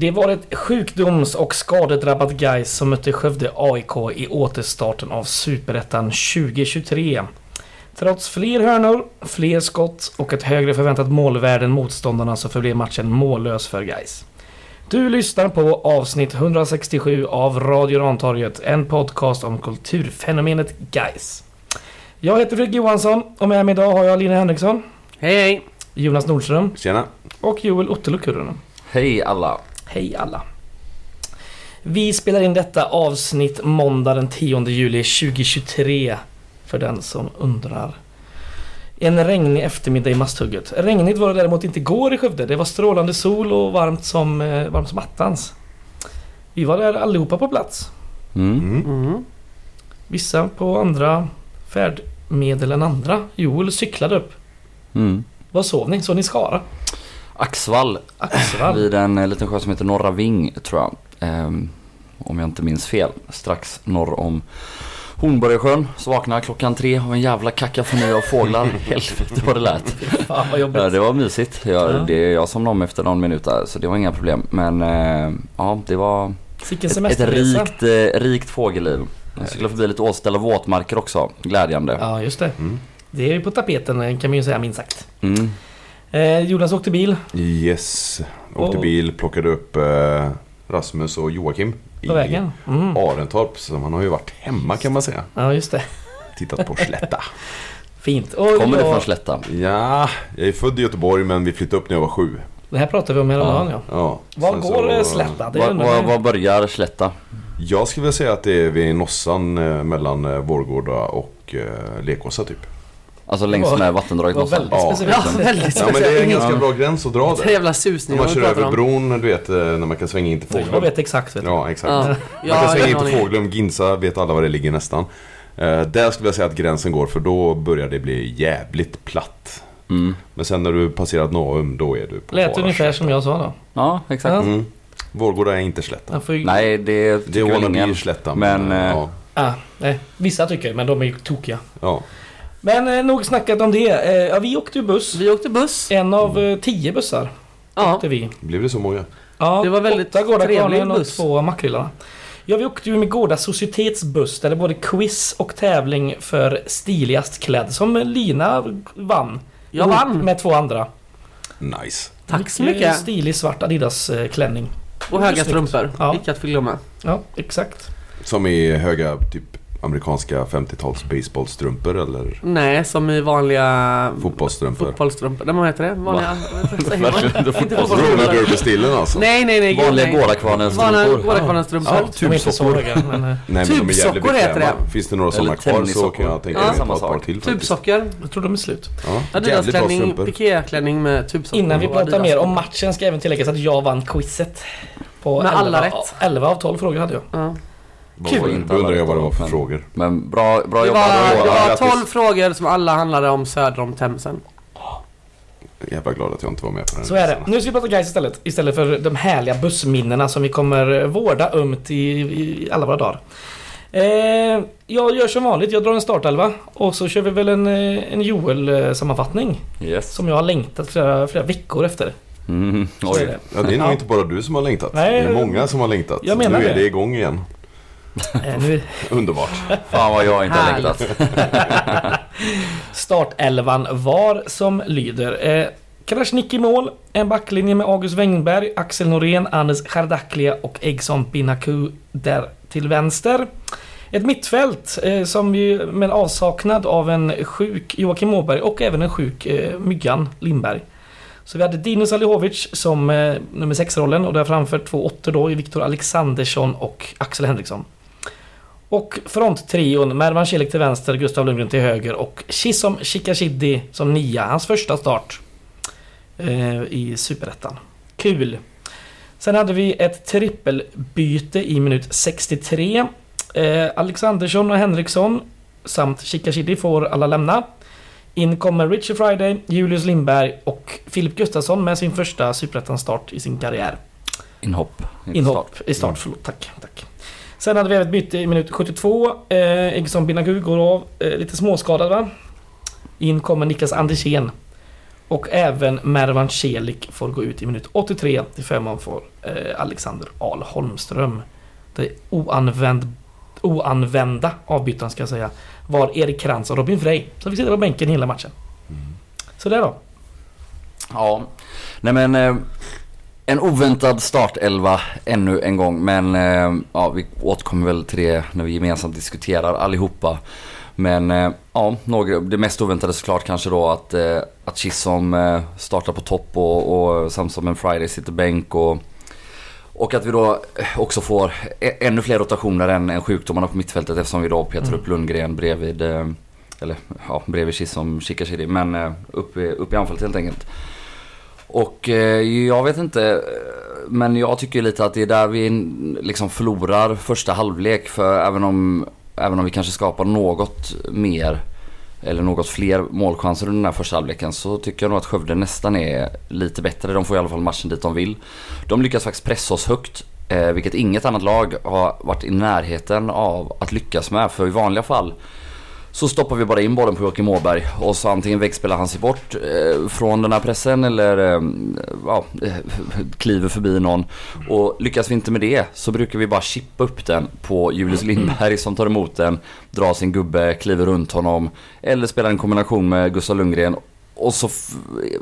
Det var ett sjukdoms och skadedrabbat Gais som mötte Skövde AIK i återstarten av Superettan 2023. Trots fler hörnor, fler skott och ett högre förväntat målvärde än motståndarna så förblev matchen mållös för Gais. Du lyssnar på avsnitt 167 av Radio Rantorget, en podcast om kulturfenomenet Gais. Jag heter Fredrik Johansson och med mig idag har jag Lina Henriksson, Hej hej! Jonas Nordström Tjena. och Joel Kurronen. Hej alla! Hej alla! Vi spelar in detta avsnitt måndag den 10 juli 2023. För den som undrar. En regnig eftermiddag i Masthugget. Regnigt var det däremot inte igår i Skövde. Det var strålande sol och varmt som, eh, varmt som attans. Vi var där allihopa på plats. Mm. Mm. Mm. Vissa på andra färdmedel än andra. Joel cyklade upp. Mm. Vad sov ni? Sov ni i Skara? Axvall Axvall? vid en eh, liten sjö som heter Norra Ving tror jag. Ehm, om jag inte minns fel. Strax norr om Hornborgasjön. Så vaknade jag klockan tre av en jävla kakafoni av fåglar. Helvete vad det lät. Fan vad jobbigt. Ja, det var mysigt. Jag, Ja. det, jag somnade om efter någon minut där så det var inga problem. Men eh, ja, det var ett, ett rikt, eh, rikt fågelliv. Jag cyklade förbi lite åställda våtmarker också. Glädjande. Ja, just det. Mm. Det är ju på tapeten kan man ju säga minst sagt. Mm. Eh, Jonas åkte bil Yes. Åkte Och- bil, plockade upp eh, Rasmus och Joakim på vägen. Mm. Arentorp. Så man har ju varit hemma kan man säga. Ja, just det. Tittat på Slätta. Fint. Och Kommer det jag- från Slätta? ja, jag är född i Göteborg men vi flyttade upp när jag var sju. Det här pratade vi om häromdagen ja. Ja. Var Sen går så- så... Slätta? Var, var, var börjar Slätta? Jag skulle vilja säga att det är vid Nossan eh, mellan eh, Vårgårda och eh, Lekåsa typ. Alltså längs med vattendraget väldigt Ja. Ja, väldigt Ja men det är en ganska bra gräns att dra där. jävla När susning man vad kör över om. bron, du vet eh, när man kan svänga in till Jag Fåglum. vet exakt vet du. Ja, exakt. Ja. Man Jag kan svänga in till. Fåglum, Ginsa vet alla var det ligger nästan. Eh, där skulle jag säga att gränsen går för då börjar det bli jävligt platt. Mm. Men sen när du passerat Naum då är du på Lät ungefär slätta. som jag sa då. Ja, exakt. Mm. Vårgårda är inte slätta. Jag ju... Nej, det Det tycker är väl ingen. slätta. Men, eh, ja, Ah, nej. Vissa tycker men de är ju tokiga. ja. Men eh, nog snackat om det. Eh, ja, vi åkte ju buss. Vi åkte buss. En av eh, tio bussar Ja. åkte vi. Blev det så många? Ja, Det var väldigt åtta Gårdakvarnen trevlig och buss. två Makrillarna. Ja, vi åkte ju med Gårda Societetsbuss där det både quiz och tävling för stiligast klädd som Lina vann. Jag Ihop vann. Med två andra. Nice. Tack så Mycket. Stilig svart Adidas eh, klänning. Och höga Snyggt. strumpor. Ja. Icke att förglömma. Ja, exakt. Som i höga typ amerikanska 50-tals baseballstrumpor eller Nej, som i vanliga fotbollsstrumpor. fotbollsstrumpor. Nej, vad heter det? Vanliga... fotbollsstrumpor. Derby-stilen alltså? Nej, nej, nej. Vanliga nej. Gårdakvarnens Vanliga strumpor. Gårdakvarnens strumpor. Ja, men... eh, Nej men de är jävligt Tubsockor heter bekväma. det. Finns det några sådana kvar så kan jag tänka Ja. mig Samma ett par till faktiskt. Tubsockor. Jag tror de är slut. Ja, Adidas-klänning, pikéklänning med tubsockor. Innan vi pratar mer om matchen ska även tilläggas att jag vann quizet. På Med alla 11 rätt. 11 av 12 frågor hade jag. Kul. var det? Då undrar jag vad det var för Men- frågor. Men bra, bra Det jobbat var, då. det var grattis. 12 frågor som alla handlade om söder om Themsen. Jävla glad att jag inte var med på den. Så är det. Nu ska vi prata guys istället. Istället för de härliga bussminnena som vi kommer vårda ömt i, i alla våra dagar. Eh, jag gör som vanligt. Jag drar en startelva och så kör vi väl en, eh, en Joel-sammanfattning. Yes. Som jag har längtat flera, flera veckor efter. Mm. Så är Oj. det. Ja, det är nog inte bara du som har längtat. Nej, det är många som har längtat. jag menar nu är det. det igång igen. Eh, nu, Underbart. Fan vad jag inte har längtat. startelvan var som lyder. Eh, Krasniqi mål. En backlinje med August Wengberg, Axel Norén, Anis Chardaklia och Egson Binaku där till vänster. Ett mittfält eh, som ju med avsaknad av en sjuk Joakim Åberg och även en sjuk eh, Myggan Lindberg. Så vi hade Dinos Alihovic som eh, nummer 6-rollen och där framför två åttor då i Viktor Alexandersson och Axel Henriksson. Och fronttrion Mervan Celik till vänster, Gustav Lundgren till höger och Chisom Chikashiddi som nia. Hans första start eh, i Superettan. Kul! Sen hade vi ett trippelbyte i minut 63. Eh, Alexandersson och Henriksson samt Chikashiddi får alla lämna. In kommer Richie Friday, Julius Lindberg och Filip Gustafsson med sin första Superettan-start i sin karriär. Inhopp. Inhopp i start, förlåt. Tack, tack. Sen hade vi även ett byte i minut 72. Eh, Egson Binagu går av, eh, lite småskadad va? In kommer Niklas Andersén. Och även Mervan Celik får gå ut i minut 83 till förmån för eh, Alexander Ahl Holmström. Det oanvänd, oanvända avbytaren ska jag säga var Erik Krantz och Robin Frey. Så vi sitter på bänken hela matchen. Så där då. Ja, nej men eh, en oväntad startelva ännu en gång. Men eh, ja, vi återkommer väl till det när vi gemensamt diskuterar allihopa. Men eh, ja, några, det mest oväntade såklart kanske då att, eh, att Chisholm eh, startar på topp och, och Samson en Friday sitter bänk. Och, och att vi då eh, också får ä- ännu fler rotationer än, än sjukdomarna på mittfältet eftersom vi då petar Mm. upp Lundgren bredvid, eh, eller ja, bredvid Chisholm, Shikashiri, men eh, upp, upp i anfallet helt enkelt. Och eh, jag vet inte, men jag tycker lite att det är där vi liksom förlorar första halvlek. För även om, även om vi kanske skapar något mer eller något fler målchanser under den här första halvleken så tycker jag nog att Skövde nästan är lite bättre. De får i alla fall matchen dit de vill. De lyckas faktiskt pressa oss högt, eh, vilket inget annat lag har varit i närheten av att lyckas med. För i vanliga fall så stoppar vi bara in bollen på Joakim Åberg och så antingen vägspelar han sig bort eh, från den här pressen eller eh, ja, eh, kliver förbi någon. Och lyckas vi inte med det så brukar vi bara chippa upp den på Julius Lindberg som tar emot den, drar sin gubbe, kliver runt honom eller spelar en kombination med Gustav Lundgren och så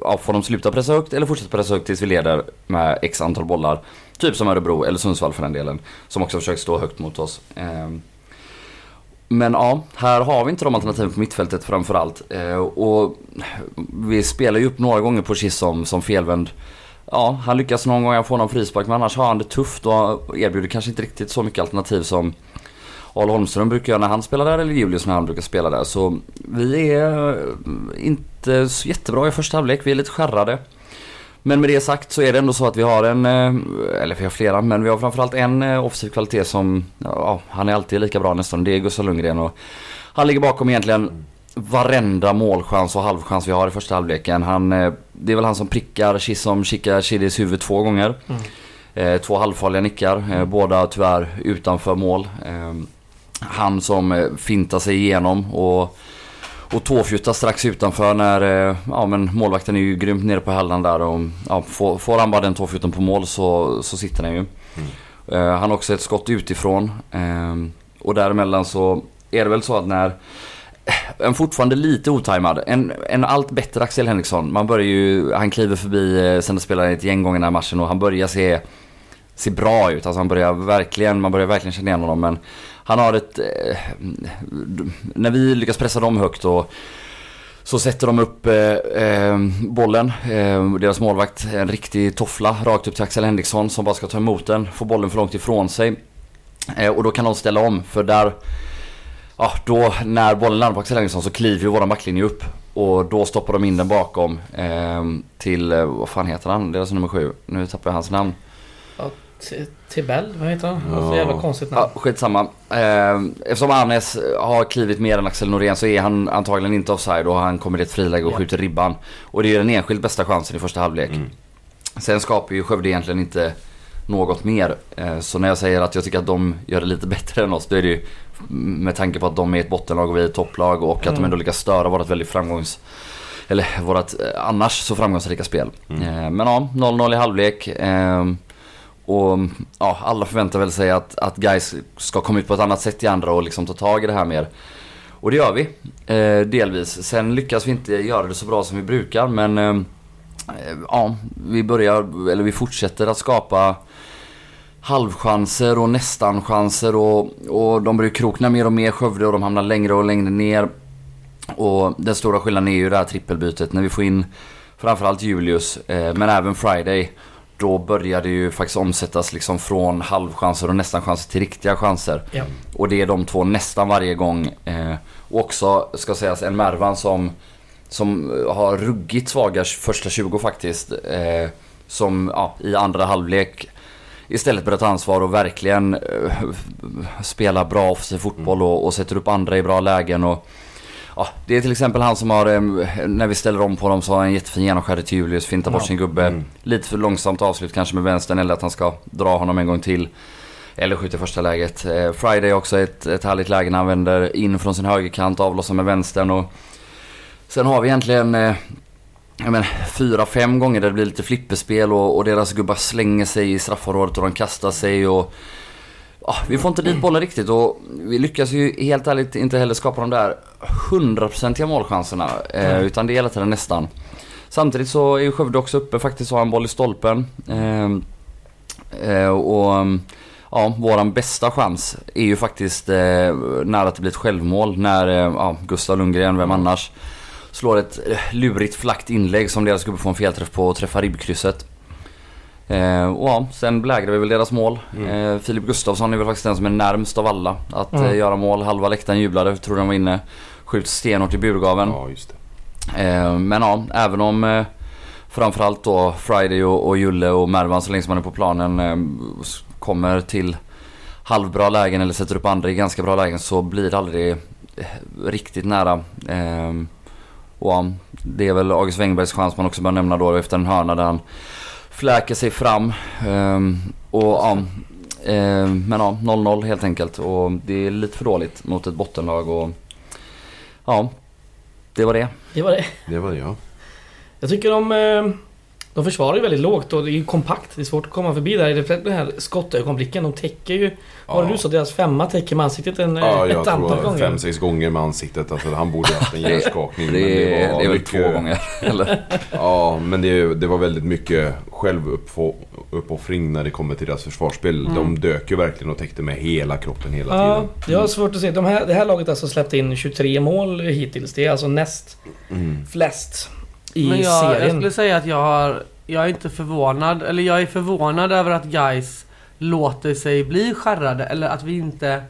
ja, får de sluta pressa högt eller fortsätta pressa högt tills vi leder med x antal bollar. Typ som Örebro eller Sundsvall för den delen. Som också försöker stå högt mot oss. Eh, men ja, här har vi inte de alternativen på mittfältet framförallt. Eh, och vi spelar ju upp några gånger på Chisholm som felvänd. Ja, han lyckas någon gång få någon frispark men annars har han det tufft och erbjuder kanske inte riktigt så mycket alternativ som Ahl Holmström brukar göra när han spelar där eller Julius när han brukar spela där. Så vi är inte så jättebra i första halvlek. Vi är lite skärrade. Men med det sagt så är det ändå så att vi har en, eh, eller vi har flera, men vi har framförallt en eh, offensiv kvalitet som, ja, han är alltid lika bra nästan. Det är Gustav Lundgren och han ligger bakom egentligen varenda målchans och halvchans vi har i första halvleken. Han, eh, det är väl han som prickar Chisholm Chika Chidis huvud två gånger. Eh, två halvfarliga nickar, eh, båda tyvärr utanför mål. Eh, han som fintar sig igenom och och tåfjuttar strax utanför när, eh, ja men målvakten är ju grymt nere på hällan där och ja, får, får han bara den tåfjutten på mål så, så sitter den ju. Eh, han har också ett skott utifrån. Eh, och däremellan så är det väl så att när eh, en fortfarande lite otajmad, en, en allt bättre Axel Henriksson. Man börjar ju, han kliver förbi sen spelar ett gäng gånger den här matchen och han börjar se, se bra ut. Alltså han börjar verkligen, man börjar verkligen känna igen honom men han har ett... Eh, när vi lyckas pressa dem högt och så sätter de upp eh, eh, bollen. Eh, deras målvakt, en riktig toffla rakt upp till Axel Henriksson som bara ska ta emot den. Får bollen för långt ifrån sig. Eh, och då kan de ställa om för där... Ja, då när bollen landar på Axel Henriksson så kliver ju våran backlinje upp. Och då stoppar de in den bakom eh, till, eh, vad fan heter han? Deras nummer sju. Nu tappar jag hans namn. Ja, Tibell, vad heter han? Ja. Så jävla konstigt namn. Ja, skitsamma. Eh, eftersom Arnes har klivit mer än Axel Norén så är han antagligen inte offside och han kommer i ett friläge och skjuter ribban. Och det är den enskilt bästa chansen i första halvlek. Mm. Sen skapar ju Skövde egentligen inte något mer. Eh, så när jag säger att jag tycker att de gör det lite bättre än oss då är det ju med tanke på att de är ett bottenlag och vi är ett topplag och att de Mm. ändå lyckas störa vårt väldigt framgångs... Eller vårt eh, annars så framgångsrika spel. Mm. Eh, men ja, 0-0 i halvlek. Och ja, alla förväntar väl sig att, att guys ska komma ut på ett annat sätt i andra och liksom ta tag i det här mer. Och det gör vi. Eh, delvis. Sen lyckas vi inte göra det så bra som vi brukar men eh, eh ja, vi börjar, eller vi fortsätter att skapa halvchanser och nästan chanser och, och de börjar krokna mer och mer Skövde och de hamnar längre och längre ner. Och den stora skillnaden är ju det här trippelbytet när vi får in framförallt Julius eh, men även Friday. Då börjar det ju faktiskt omsättas liksom från halvchanser och nästan chanser till riktiga chanser. Ja. Och det är de två nästan varje gång. Eh, och också, ska sägas, en Mervan som, som har ruggigt svaga första 20 faktiskt. Eh, som ja, i andra halvlek istället börjar ta ansvar och verkligen eh, spela bra offensiv fotboll och, och sätter upp andra i bra lägen. Och, ja, det är till exempel han som har, eh, när vi ställer om på dem så har han en jättefin genomskärare till Julius, fintar bort Ja. sin gubbe. Mm. Lite för långsamt avslut kanske med vänstern eller att han ska dra honom en gång till. Eller skjuta i första läget. Eh, Friday också ett, ett härligt läge när han vänder in från sin högerkant, avlossar med vänstern och Sen har vi egentligen eh, jag men, fyra, fem gånger där det blir lite flipperspel och, och deras gubbar slänger sig i straffområdet och de kastar sig och ja, vi får inte dit bollen riktigt och vi lyckas ju helt ärligt inte heller skapa de där hundraprocentiga målchanserna. Eh, utan det är hela tiden nästan. Samtidigt så är ju Skövde också uppe faktiskt och har en boll i stolpen. Eh, eh, och ja, våran bästa chans är ju faktiskt eh, nära att det blir ett självmål när ja, Gustav Lundgren, vem annars, slår ett lurigt flackt inlägg som deras gubbe får en felträff på och träffar ribbkrysset. Eh, och ja, sen belägrade vi väl deras mål. Eh, Filip Gustafsson är väl faktiskt den som är närmst av alla att Mm. eh, göra mål. Halva läktaren jublade, trodde han var inne. Skjuts stenhårt i burgaven. Ja, just det. Eh, men ja, även om eh, framförallt då Friday och, och Julle och Mervan så länge som man är på planen eh, kommer till halvbra lägen eller sätter upp andra i ganska bra lägen så blir det aldrig eh, riktigt nära. Eh, och ja, det är väl August Wengbergs chans man också bör nämna då efter en hörna där han fläker sig fram. Eh, och ja, eh, men ja, 0-0 helt enkelt och det är lite för dåligt mot ett bottenlag och ja, det var det. Det var det. Det var det ja. Jag tycker de... eh, De försvarar ju väldigt lågt och det är ju kompakt. Det är svårt att komma förbi där. Det Den här skottögonblicken, de täcker ju... Var det Ja. du sa? Deras femma täcker med ansiktet en, Ja, ett jag antal tror gånger. fem, sex gånger med ansiktet. Alltså, han borde haft en hjärnskakning. Det, är- var det är väl mycket- två gånger. Eller? Ja, men det, det var väldigt mycket självuppoffring när det kommer till deras försvarsspel. De dök ju verkligen och täckte med hela kroppen hela Ja, tiden. jag har svårt att se. De här, det här laget har alltså släppt in 23 mål hittills. Det är alltså näst Mm. flest i Men jag, jag serien. skulle säga att jag har... Jag är inte förvånad, eller jag är förvånad över att guys låter sig bli skärrade eller att vi inte...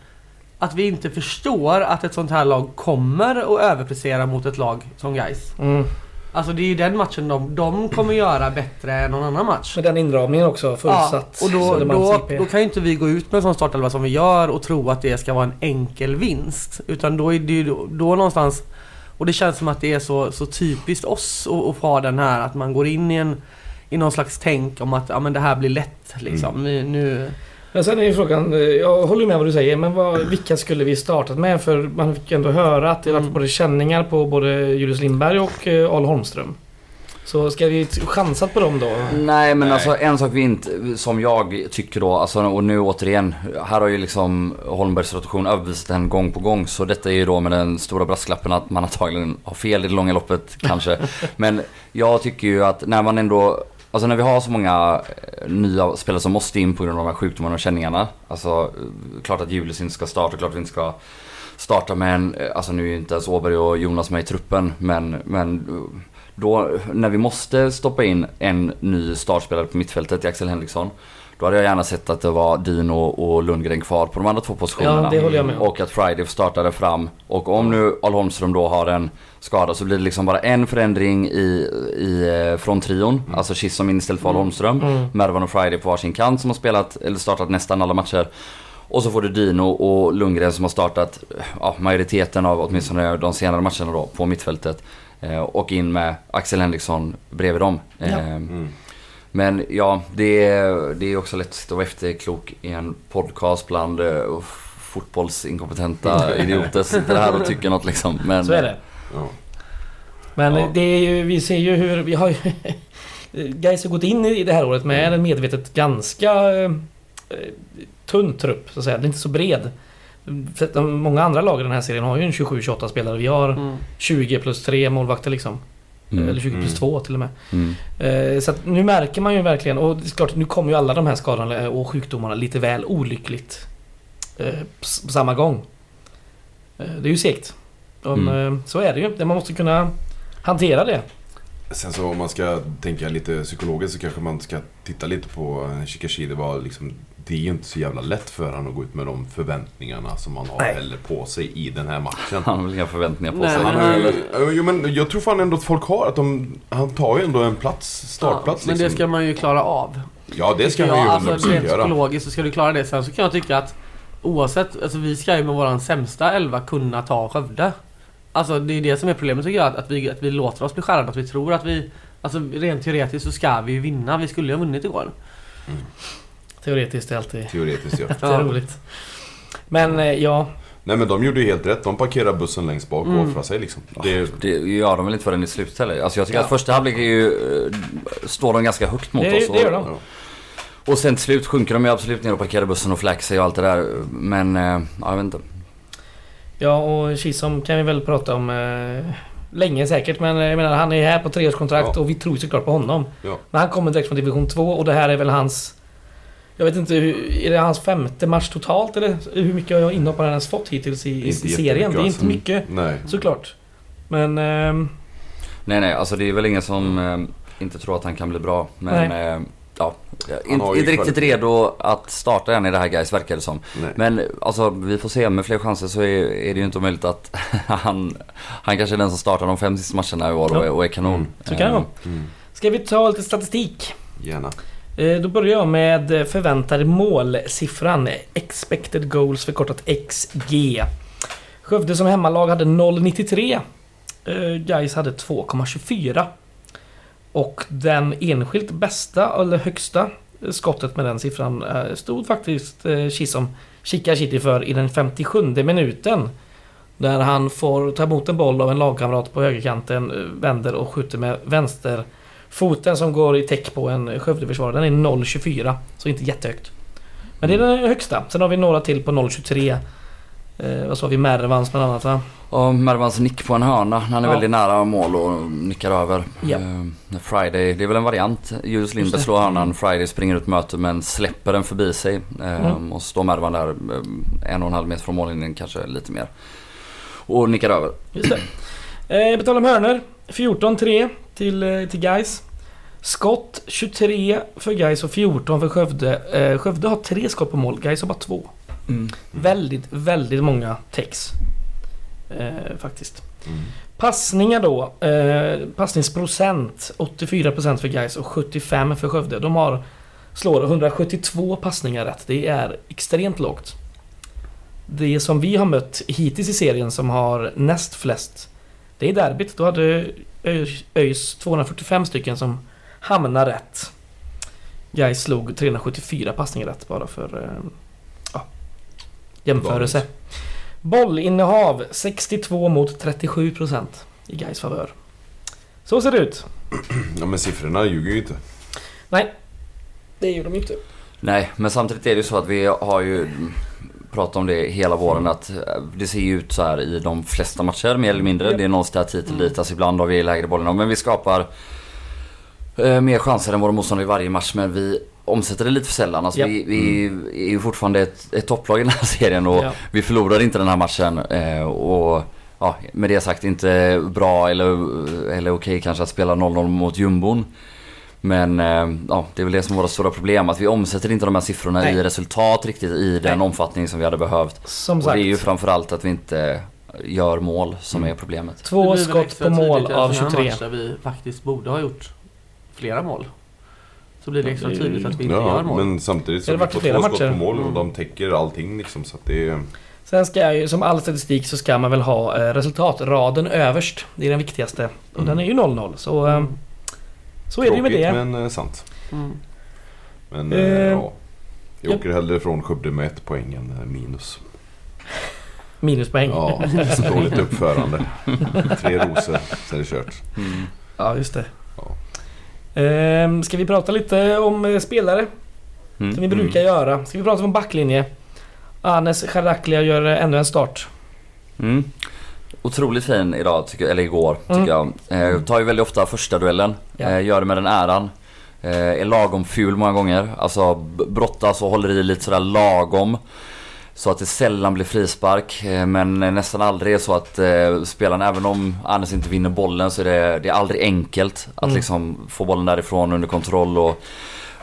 Att vi inte förstår att ett sånt här lag kommer att överprestera mot ett lag som guys. Mm. Alltså det är ju den matchen de, de kommer göra bättre än någon annan match. Med den inramningen också, fullsatt. och då, då, då kan ju inte vi gå ut med en sån startelva som vi gör och tro att det ska vara en enkel vinst. Utan då är det ju då, då någonstans... Och det känns som att det är så, så typiskt oss att, ha den här att man går in i en i någon slags tänk om att ja, men det här blir lätt liksom. Vi, nu, Men sen är ju frågan, eh, jag håller med vad du säger, men vad, vilka skulle vi startat med? För man fick ju ändå höra att det var Mm. både känningar på både Julius Lindberg och eh, Al Holmström. Så ska vi chansat på dem då? Nej men Nej. alltså en sak vi inte, som jag tycker då, alltså, och nu återigen, här har ju liksom Holmbergs rotation överbevisat en gång på gång. Så detta är ju då med den stora brasklappen att man antagligen har fel i det långa loppet kanske. Men jag tycker ju att när man ändå, alltså när vi har så många eh, nya spelare som måste in på grund av de här sjukdomarna och känningarna. Alltså eh, klart att Julius inte ska starta, klart att vi inte ska starta med en, eh, alltså nu är ju inte ens Åberg och Jonas med i truppen men, men då när vi måste stoppa in en ny startspelare på mittfältet i Axel Henriksson. Då hade jag gärna sett att det var Dino och Lundgren kvar på de andra två positionerna. Ja, det håller jag med om. Och att Friday startade fram. Och om nu Al Holmström då har en skada så blir det liksom bara en förändring i, i eh, från trion. Alltså Chisholm in istället för Al Holmström. Mm. Mervan och Friday på varsin kant som har spelat, eller startat nästan alla matcher. Och så får du Dino och Lundgren som har startat ja, majoriteten av åtminstone de senare matcherna då på mittfältet. Eh, och in med Axel Henriksson bredvid dem. Eh, Mm. Men ja, det är, det är också lätt att sitta och vara efterklok i en podcast bland eh, fotbollsinkompetenta idioter som sitter här och tycker något liksom. Men, Så är det. Ja. Men Ja. det är ju, vi ser ju hur, vi har ju... Gais har gått in i det här året med en medvetet ganska eh, tunn trupp, så att säga. Det är inte så bred. För att de- Många andra lag i den här serien har ju en 27-28 spelare. Vi har mm. 20 plus 3 målvakter liksom. Mm. Eller 20 plus Mm. 2 till och med. Mm. Eh, Så att nu märker man ju verkligen, och det är klart nu kommer ju alla de här skadorna och sjukdomarna lite väl olyckligt. eh, på samma gång. Eh, Det är ju segt. Mm. eh, Så är det ju. Det- Man måste kunna hantera det. Sen så om man ska tänka lite psykologiskt så kanske man ska titta lite på eh, Shikashi. Det var liksom det är ju inte så jävla lätt för han att gå ut med de förväntningarna som man har Nej. heller på sig i den här matchen. Han har väl inga förväntningar på Nej, sig. Han men han- eh, jo, men jag tror fan ändå att folk har att de, han tar ju ändå en plats, startplats Men det liksom. ska man ju klara av. Ja det ska han ju jag. Alltså 100% rent göra. psykologiskt så ska du klara det. Sen så kan jag tycka att oavsett, alltså vi ska ju med våran sämsta elva kunna ta Skövde. Alltså det är det som är problemet tycker jag. Att, att, vi, att vi låter oss bli skärrade. Att vi tror att vi, alltså rent teoretiskt så ska vi ju vinna. Vi skulle ju ha vunnit igår. Teoretiskt är alltid Teoretiskt ja. det är roligt. Men eh, ja, Nej men de gjorde ju helt rätt. De parkerade bussen längst bak och Mm. offrade sig liksom. Det, Det gör de väl inte förrän i slutet heller. Alltså jag tycker Ja. att första halvlek är ju, eh, står de ganska högt mot Det- oss. det gör och, de. ja. och sen till slut sjunker de ju absolut ner och parkerar bussen och flaxar och allt det där. Men, eh, ja, jag vet inte. Ja, och Kisom kan vi väl prata om eh, länge säkert. Men jag menar, han är här på treårskontrakt Ja. och vi tror ju såklart på honom. Ja. Men han kommer direkt från division 2 och det här är väl hans... Jag vet inte, är det hans femte match totalt eller hur mycket inhopp har han ens fått hittills i, i Inte serien? Det är inte alltså. mycket Nej. såklart. Men... ehm, Nej nej, alltså det är väl ingen som eh, inte tror att han kan bli bra. Men eh, ja, Han inte, riktigt redo att starta än i det här guys verkar det som. Nej. Men alltså vi får se, med fler chanser så är, är det ju inte omöjligt att han, han kanske är den som startar de fem sista matcherna i år och, Ja. är- och är kanon. Mm. Så kan det vara. Mm. Ska vi ta lite statistik? Gärna. Eh, Då börjar jag med förväntade målsiffran. Expected goals förkortat XG. Skövde som hemmalag hade 0,93. Eh, Gais hade 2,24. Och den enskilt bästa, eller högsta, skottet med den siffran eh, stod faktiskt eh, Chisom Chica Chitty för i den 57 minuten. Där han får ta emot en boll av en lagkamrat på högerkanten, eh, vänder och skjuter med vänsterfoten som går i täck på en Skövdeförsvarare. Den är 0,24. Så inte jättehögt. Men det är den högsta. Sen har vi några till på 0,23. Eh, vad sa vi? Mervans bland annat va? Och Mervans nick på en hörna han är Ja. väldigt nära mål och nickar över. Ja. Eh, Friday, det är väl en variant. Julius Lindberg slår hörnan, Friday springer ut mötet men släpper den förbi sig. Eh, Mm. Och står Mervan där eh, en och en halv meter från mållinjen, kanske lite mer. Och nickar över. Just det. Eh, på tal om hörnor. 14-3 till, eh, till Gais. Skott 23 för Gais och 14 för Skövde. Eh, Skövde har tre skott på mål, Gais har bara två. Väldigt, väldigt många täcks. Eh, faktiskt. Mm. Passningar då. Eh, passningsprocent 84% för Gais och 75% för Skövde. De har slår 172 passningar rätt. Det är extremt lågt. Det som vi har mött hittills i serien som har näst flest Det är derbyt. Då hade ÖIS- ÖIS 245 stycken som hamnar rätt. Gais slog 374 passningar rätt bara för eh, jämförelse. Bollinnehav 62 mot 37 procent i Gais favör. Så ser det ut. Ja men siffrorna ljuger ju inte. Nej, det gör de inte. Nej, men samtidigt är det ju så att vi har ju pratat om det hela våren att eh, det ser ju ut så här i de flesta matcher mer eller mindre. Det är någonstans hit och dit. Alltså ibland har vi lägre bollen men vi skapar eh, mer chanser än våra motståndare i varje match men vi omsätter det lite för sällan. Alltså Japp. vi, vi är ju fortfarande ett, ett topplag i den här serien och Ja. vi förlorar inte den här matchen. Eh, och ja, med det sagt inte bra eller, eller okej kanske att spela 0-0 mot jumbon. Men eh, ja, det är väl det som är våra stora problem. Att vi omsätter inte de här siffrorna Nej. i resultat riktigt i den Nej. omfattning som vi hade behövt. Som Och sagt. det är ju framförallt att vi inte gör mål som är problemet. Två skott på mål av sån här 23. match där vi faktiskt borde ha gjort flera mål. Så blir det extra är- tydligt att vi inte Ja, gör mål. men samtidigt så Det har vi fått två skott matcher. på mål och Mm. de täcker allting liksom. Så att det är... Sen ska jag ju, som all statistik så ska man väl ha eh, resultatraden överst. Det är den viktigaste. Och Mm. den är ju 0-0. Så, eh, så är det ju med tråkigt, det. men eh, sant. Mm. Men Eh, ja. Jag ja. åker hellre från Skövde med ett poäng än minus. Minuspoäng. Ja, dåligt uppförande. Tre rosor, så är det kört. Ja, just det. Ehm, ska vi prata lite om eh, spelare? Mm. Som vi brukar göra. Ska vi prata om backlinje? Anes Charaklia gör eh, ännu en start. Mm. Otroligt fin idag, tycker, eller igår, Mm. tycker jag. Eh, tar ju väldigt ofta första duellen. Ja. Eh, gör det med den äran. Eh, är lagom ful många gånger. Alltså brottas och håller i lite sådär lagom. Så att det sällan blir frispark. Eh, men nästan aldrig är så att eh, spelaren, även om Anders inte vinner bollen så är det, det är aldrig enkelt att Mm. liksom få bollen därifrån under kontroll. Och,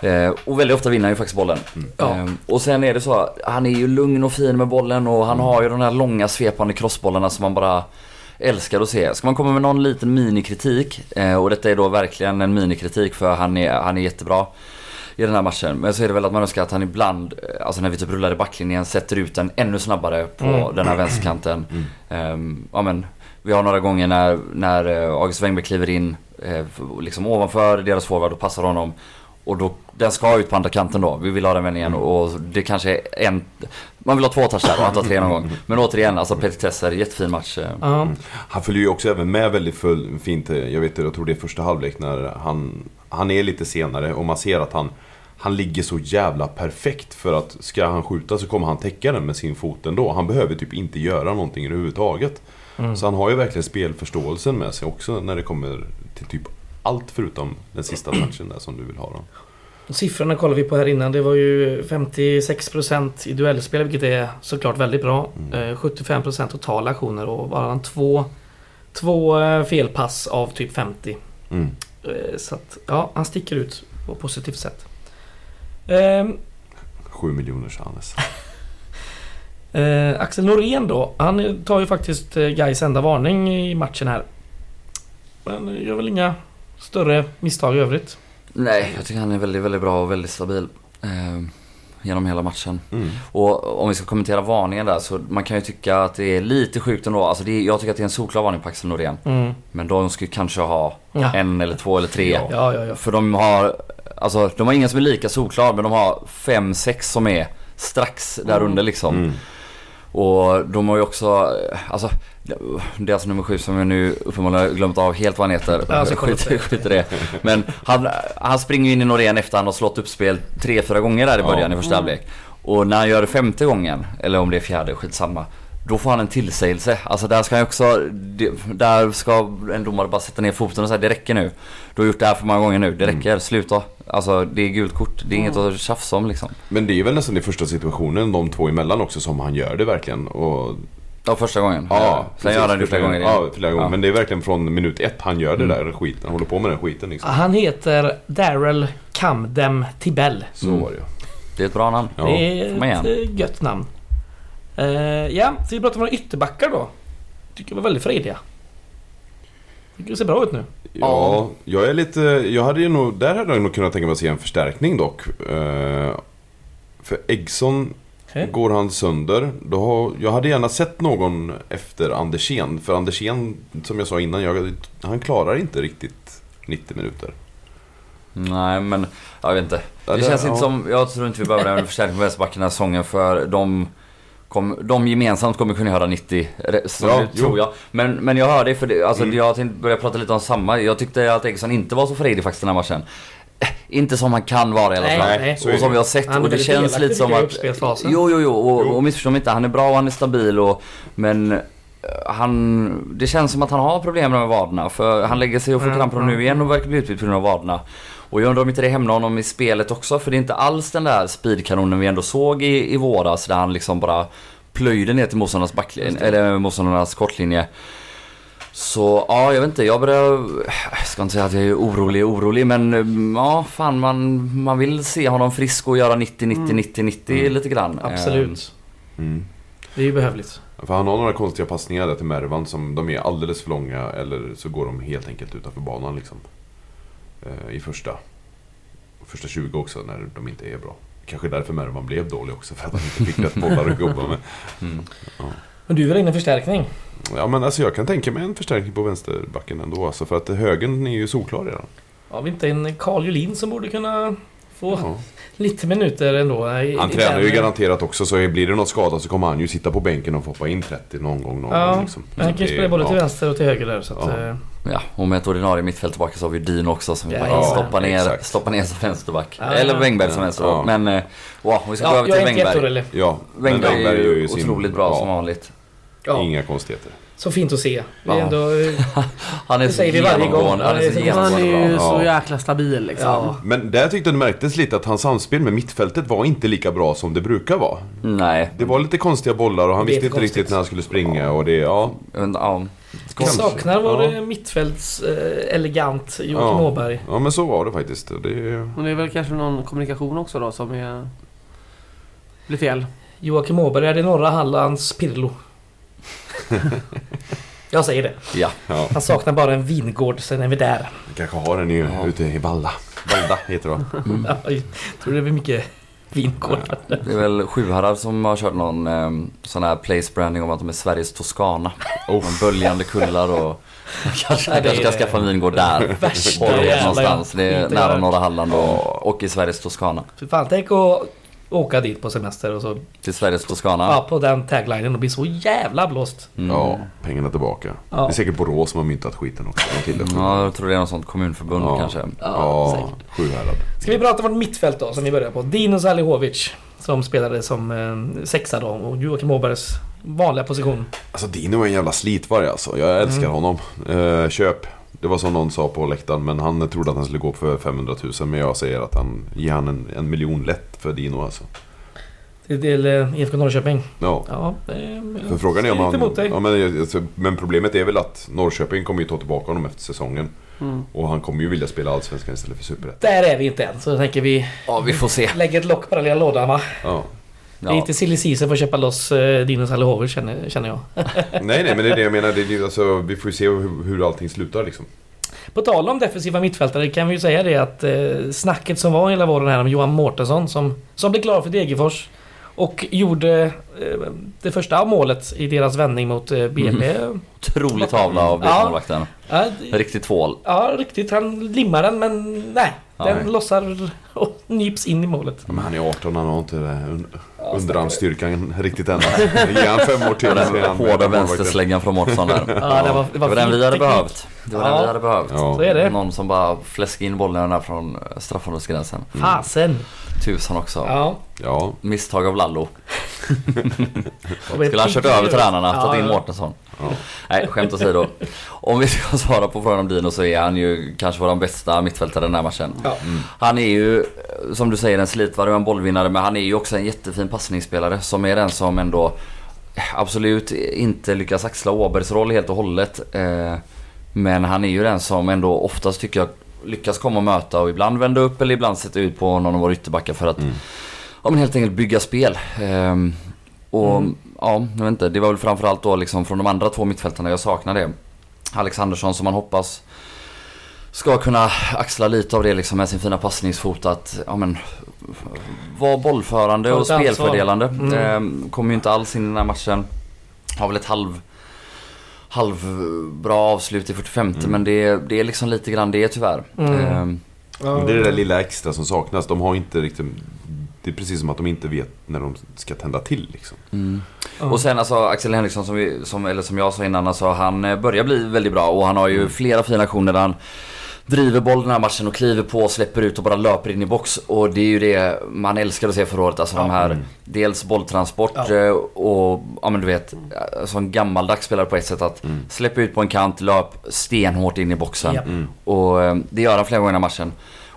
eh, och väldigt ofta vinner han ju faktiskt bollen. Ja. Eh, och sen är det så, han är ju lugn och fin med bollen och han har ju de här långa svepande crossbollarna som man bara älskar att se. Ska man komma med någon liten minikritik, och detta är då verkligen en minikritik för han är, han är jättebra i den här matchen. Men så är det väl att man önskar att han ibland, eh, alltså när vi typ rullar i backlinjen, sätter ut den ännu snabbare på Mm. den här vänsterkanten. Mm. Ehm, ja men, vi har några gånger när, när eh, August Wengberg kliver in eh, liksom ovanför deras forward och passar honom. Och då, den ska ut på andra kanten då. Vi vill ha den vändningen och det kanske är en... Man vill ha två touch där och han tar tre någon gång. Men återigen, alltså Peter Tesser, jättefin match. Ja. Han följer ju också även med väldigt full, fint. Jag vet jag tror det är första halvlek när han, han är lite senare och man ser att han, han ligger så jävla perfekt för att ska han skjuta så kommer han täcka den med sin fot ändå. Han behöver typ inte göra någonting överhuvudtaget. Så han har ju verkligen spelförståelsen med sig också när det kommer till typ allt förutom den sista touchen där som du vill ha då. Siffrorna kollade vi på här innan. Det var ju 56% i duellspel vilket är såklart väldigt bra. Eh, 75% totala aktioner och bara två, två eh, felpass av typ 50. Mm. Eh, Så att ja, han sticker ut på ett positivt sätt. Ehm, Sju miljoners Hannes. Eh, Axel Norén då, han tar ju faktiskt eh, Gais enda varning i matchen här. Men gör väl inga större misstag i övrigt. Nej, jag tycker han är väldigt, väldigt bra och väldigt stabil. Eh, genom hela matchen. Mm. Och om vi ska kommentera varningen där så man kan ju tycka att det är lite sjukt ändå. Alltså det är, jag tycker att det är en solklar varning på Axel Norén. Mm. Men de skulle kanske ha Ja. en eller två eller tre. Ja. Ja, ja, ja. För de har, alltså de har ingen som är lika solklar men de har fem, sex som är strax där under liksom. Mm. Och de har ju också, alltså det är alltså nummer sju som jag nu uppenbarligen har glömt av helt vad han heter. Ja, upp skit, skit i det. Men han, han springer in i Norén efter han har slått upp spel tre, fyra gånger där i Ja. början i första halvlek. Och när han gör det femte gången, eller om det är fjärde, skitsamma. Då får han en tillsägelse. Alltså där ska han också, där ska en domare bara sätta ner foten och säga det räcker nu. Du har gjort det här för många gånger nu, det räcker, sluta. Alltså det är gult kort, det är inget att tjafsa om liksom. Men det är väl nästan i första situationen de två emellan också som han gör det verkligen. Och Ja, första gången. Ja, Sen gör han det flera gånger. Ja, flera gånger. Ja. Men det är verkligen från minut ett han gör det där skiten. Han håller på med den skiten liksom. Han heter Daryl Camden Tibell. Så Mm. var det ju. Det är ett bra namn. Ja. Det är ett eh, gött namn. Eh, ja, så vi pratar om våra ytterbackar då. Tycker jag var väldigt frediga. Tycker det ser bra ut nu. Ja, jag är lite... Jag hade ju nog... Där hade jag nog kunnat tänka mig att se en förstärkning dock. Eh, för Eggson Okej. går han sönder. Då har, jag hade gärna sett någon efter Andersén. För Andersén, som jag sa innan, jag, han klarar inte riktigt 90 minuter. Nej men, jag vet inte. Det det- känns inte ja. som, jag tror inte vi behöver en förstärkning på vänsterbacken den här säsongen för de kom, de gemensamt kommer kunna göra 90, re- så Ja, det jo. tror jag. Men, men jag hör det för det, alltså Mm. jag tänkte börja prata lite om samma. Jag tyckte att Eggson inte var så fredig faktiskt den här matchen. Eh, Inte som han kan vara i alla Nej, fall. nej. är Och som vi har sett Han och det känns delaktig, lite som att... Jo, jo, jo. Och, Jo. och missförstå mig inte. Han är bra och han är stabil och... Men eh, han... Det känns som att han har problem med vaderna. För han lägger sig och får Mm, kramp nu igen och verkar bli utbytt på grund av vaderna. Och jag undrar om inte det hämnar honom i spelet också. För det är inte alls den där speedkanonen vi ändå såg i, i våras. Där han liksom bara plöjde ner till motståndarnas backlinje, eller motståndarnas kortlinje. Så ja, jag vet inte. Jag börjar... Jag ska inte säga att jag är orolig, orolig. Men mm, ja, fan man, man vill se honom frisk och göra 90, 90, 90, 90 lite grann. Absolut. Mm. Det är ju behövligt. För han har några konstiga passningar där till Mervan som de är alldeles för långa eller så går de helt enkelt utanför banan liksom. Eh, I första. Första 20 också när de inte är bra. Kanske därför Mervan blev dålig också för att han inte fick rätt bollar att jobba med. Mm. Men du vill ha in en förstärkning? Ja men alltså jag kan tänka mig en förstärkning på vänsterbacken ändå alltså för att högen är ju solklar redan. Har vi inte en Carl Julin som borde kunna få Ja. lite minuter ändå? i- Han i tränar ju garanterat också så blir det något skada så kommer han ju sitta på bänken och få hoppa in 30 någon gång. Någon Ja, gång liksom. Han kan ju spela både till ja. vänster och till höger där så att... Ja. Ja, och med ett ordinarie mittfält tillbaka så har vi Dean också som vi Ja, stoppar, ner, exakt. stoppar ner som vänsterback. Ja, Eller ja. Wängberg som vänsterback. Ja. Men, eh, wow, vi ska gå Ja, över jag till Wängberg. Ja, Wängberg är ju sin- otroligt bra ja, som vanligt. Ja, Inga konstigheter. så fint att se. Ja. ändå... eh, Han är så genomgående. Han är så Han är- ju bra. så jäkla stabil liksom. Ja. Men där tyckte jag det märktes lite att hans samspel med mittfältet var inte lika bra som det brukar vara. Nej. Det var lite konstiga bollar och han visste inte konstigt. riktigt när han skulle springa och det, ja. Ja. Vi saknar vår Ja. ja. mittfälts eh, elegant Joakim Ja. Åberg. Ja men så var det faktiskt. Det, Men det är väl kanske någon kommunikation också då som är... Blir fel. Joakim Åberg är det norra Hallands Pirlo. Jag säger det. ja. ja, Han saknar bara en vingård, sen är vi där. vi kanske har den ju Ja. ute i Valla. Valda heter det va? Ja, jag tror det blir mycket vingårdar. Det är väl Sjuhärad som har kört någon eh, sån här place branding om att de är Sveriges Toscana. Oh. Böljande kullar och kanske, Ja, det kanske ska skaffa en vingård där. Värsta jävla- någonstans. Det är nära norra Halland och, och i Sveriges Toscana. Fan, tänk att åka dit på semester och så Till Sveriges Toscana. ja, på den taglinen och bli så jävla blåst. Mm. Ja, pengarna tillbaka. Ja. Det är säkert Borås som har myntat skiten också. Ja, jag tror det är något sånt kommunförbund Ja. kanske. Ja, säkert. Sjuhärad. Ska vi prata om vårt mittfält då, som vi börjar på. Dino Salihovic, som spelade som eh, sexa då, och Joakim Åbergs vanliga position. Alltså Dino är en jävla slitvarg alltså. Jag älskar Mm. honom. Eh, köp. Det var som någon sa på läktaren, men han trodde att han skulle gå för 500 000. Men jag säger att han ger han en, en miljon lätt för Dino alltså. Till, eh, IFK Norrköping. Ja. Ja, eh, För frågan är om han... Ja, men, men problemet är väl att Norrköping kommer ju ta tillbaka honom efter säsongen. Mm. Och han kommer ju vilja spela Allsvenskan istället för Superettan. Där är vi inte än, så jag tänker vi Ja, vi får se. lägger ett lock på den lilla lådan va? Ja. Det är Ja. inte silly season för att köpa loss eh, Dino Salihovic känner, känner jag. Nej, nej, men det är det jag menar. Det är, alltså, vi får ju se hur, hur allting slutar liksom. På tal om defensiva mittfältare kan vi ju säga det att eh, snacket som var hela våren här om Johan Mårtensson som, som blev klar för Degerfors och gjorde det första målet i deras vändning mot eh, BP. Otrolig tavla av Ja. målvakten. Ja, Riktigt tvål. ja, riktigt. Han limmar den men nej. Den Nej. lossar och nyps in i målet. Ja, men han är 18, han har inte det un, underarmsstyrkan riktigt än. Ge han fem år till. är han Hårda vänstersläggan från Mårtensson där. Ja, det var, det var, Det var den vi hade teknik. behövt. Det var Ja. den vi hade behövt. Ja. Så är det. Någon som bara fläskade in bollen där från straffområdesgränsen. Fasen. Tusan också. Ja. Ja, Misstag av Lallo. Skulle han kört över tränarna, Ja, tagit in. Mårtensson. Ja. Nej, skämt åsido. Om vi ska svara på frågan om Dino så är han ju kanske vår bästa mittfältare den här matchen. Ja. Han är ju, som du säger, en slitvarg och en bollvinnare men han är ju också en jättefin passningsspelare som är den som ändå absolut inte lyckas axla Åbergs roll helt och hållet. Eh, Men han är ju den som ändå oftast tycker jag lyckas komma och möta och ibland vända upp eller ibland sätta ut på någon av våra ytterbackar för att ja, men helt enkelt bygga spel. Och ja, jag vet inte, det var väl framförallt då liksom från de andra två mittfältarna jag saknar det. Alex Andersson som man hoppas ska kunna axla lite av det liksom med sin fina passningsfot att ja, men, vara bollförande och spelfördelande. Mm. Ehm, kommer ju inte alls in i den här matchen. Har väl ett halv halvbra avslut i 45 men det, det är liksom lite grann det tyvärr. Mm. Men det är det där lilla extra som saknas. De har inte riktigt... Det är precis som att de inte vet när de ska tända till liksom. Mm. Ja. Och sen alltså Axel Henriksson som, vi, som, eller som jag sa innan, alltså, han eh, börjar bli väldigt bra och han har ju flera fina aktioner där han driver boll den här matchen och kliver på och släpper ut och bara löper in i box. Och det är ju det man älskar att se förra året. Alltså de här, dels bolltransport Ja. eh, och, ja men du vet, alltså en gammaldags spelare på ett sätt att släppa ut på en kant, löp stenhårt in i boxen. Japp. Och eh, det gör han flera gånger i den här matchen.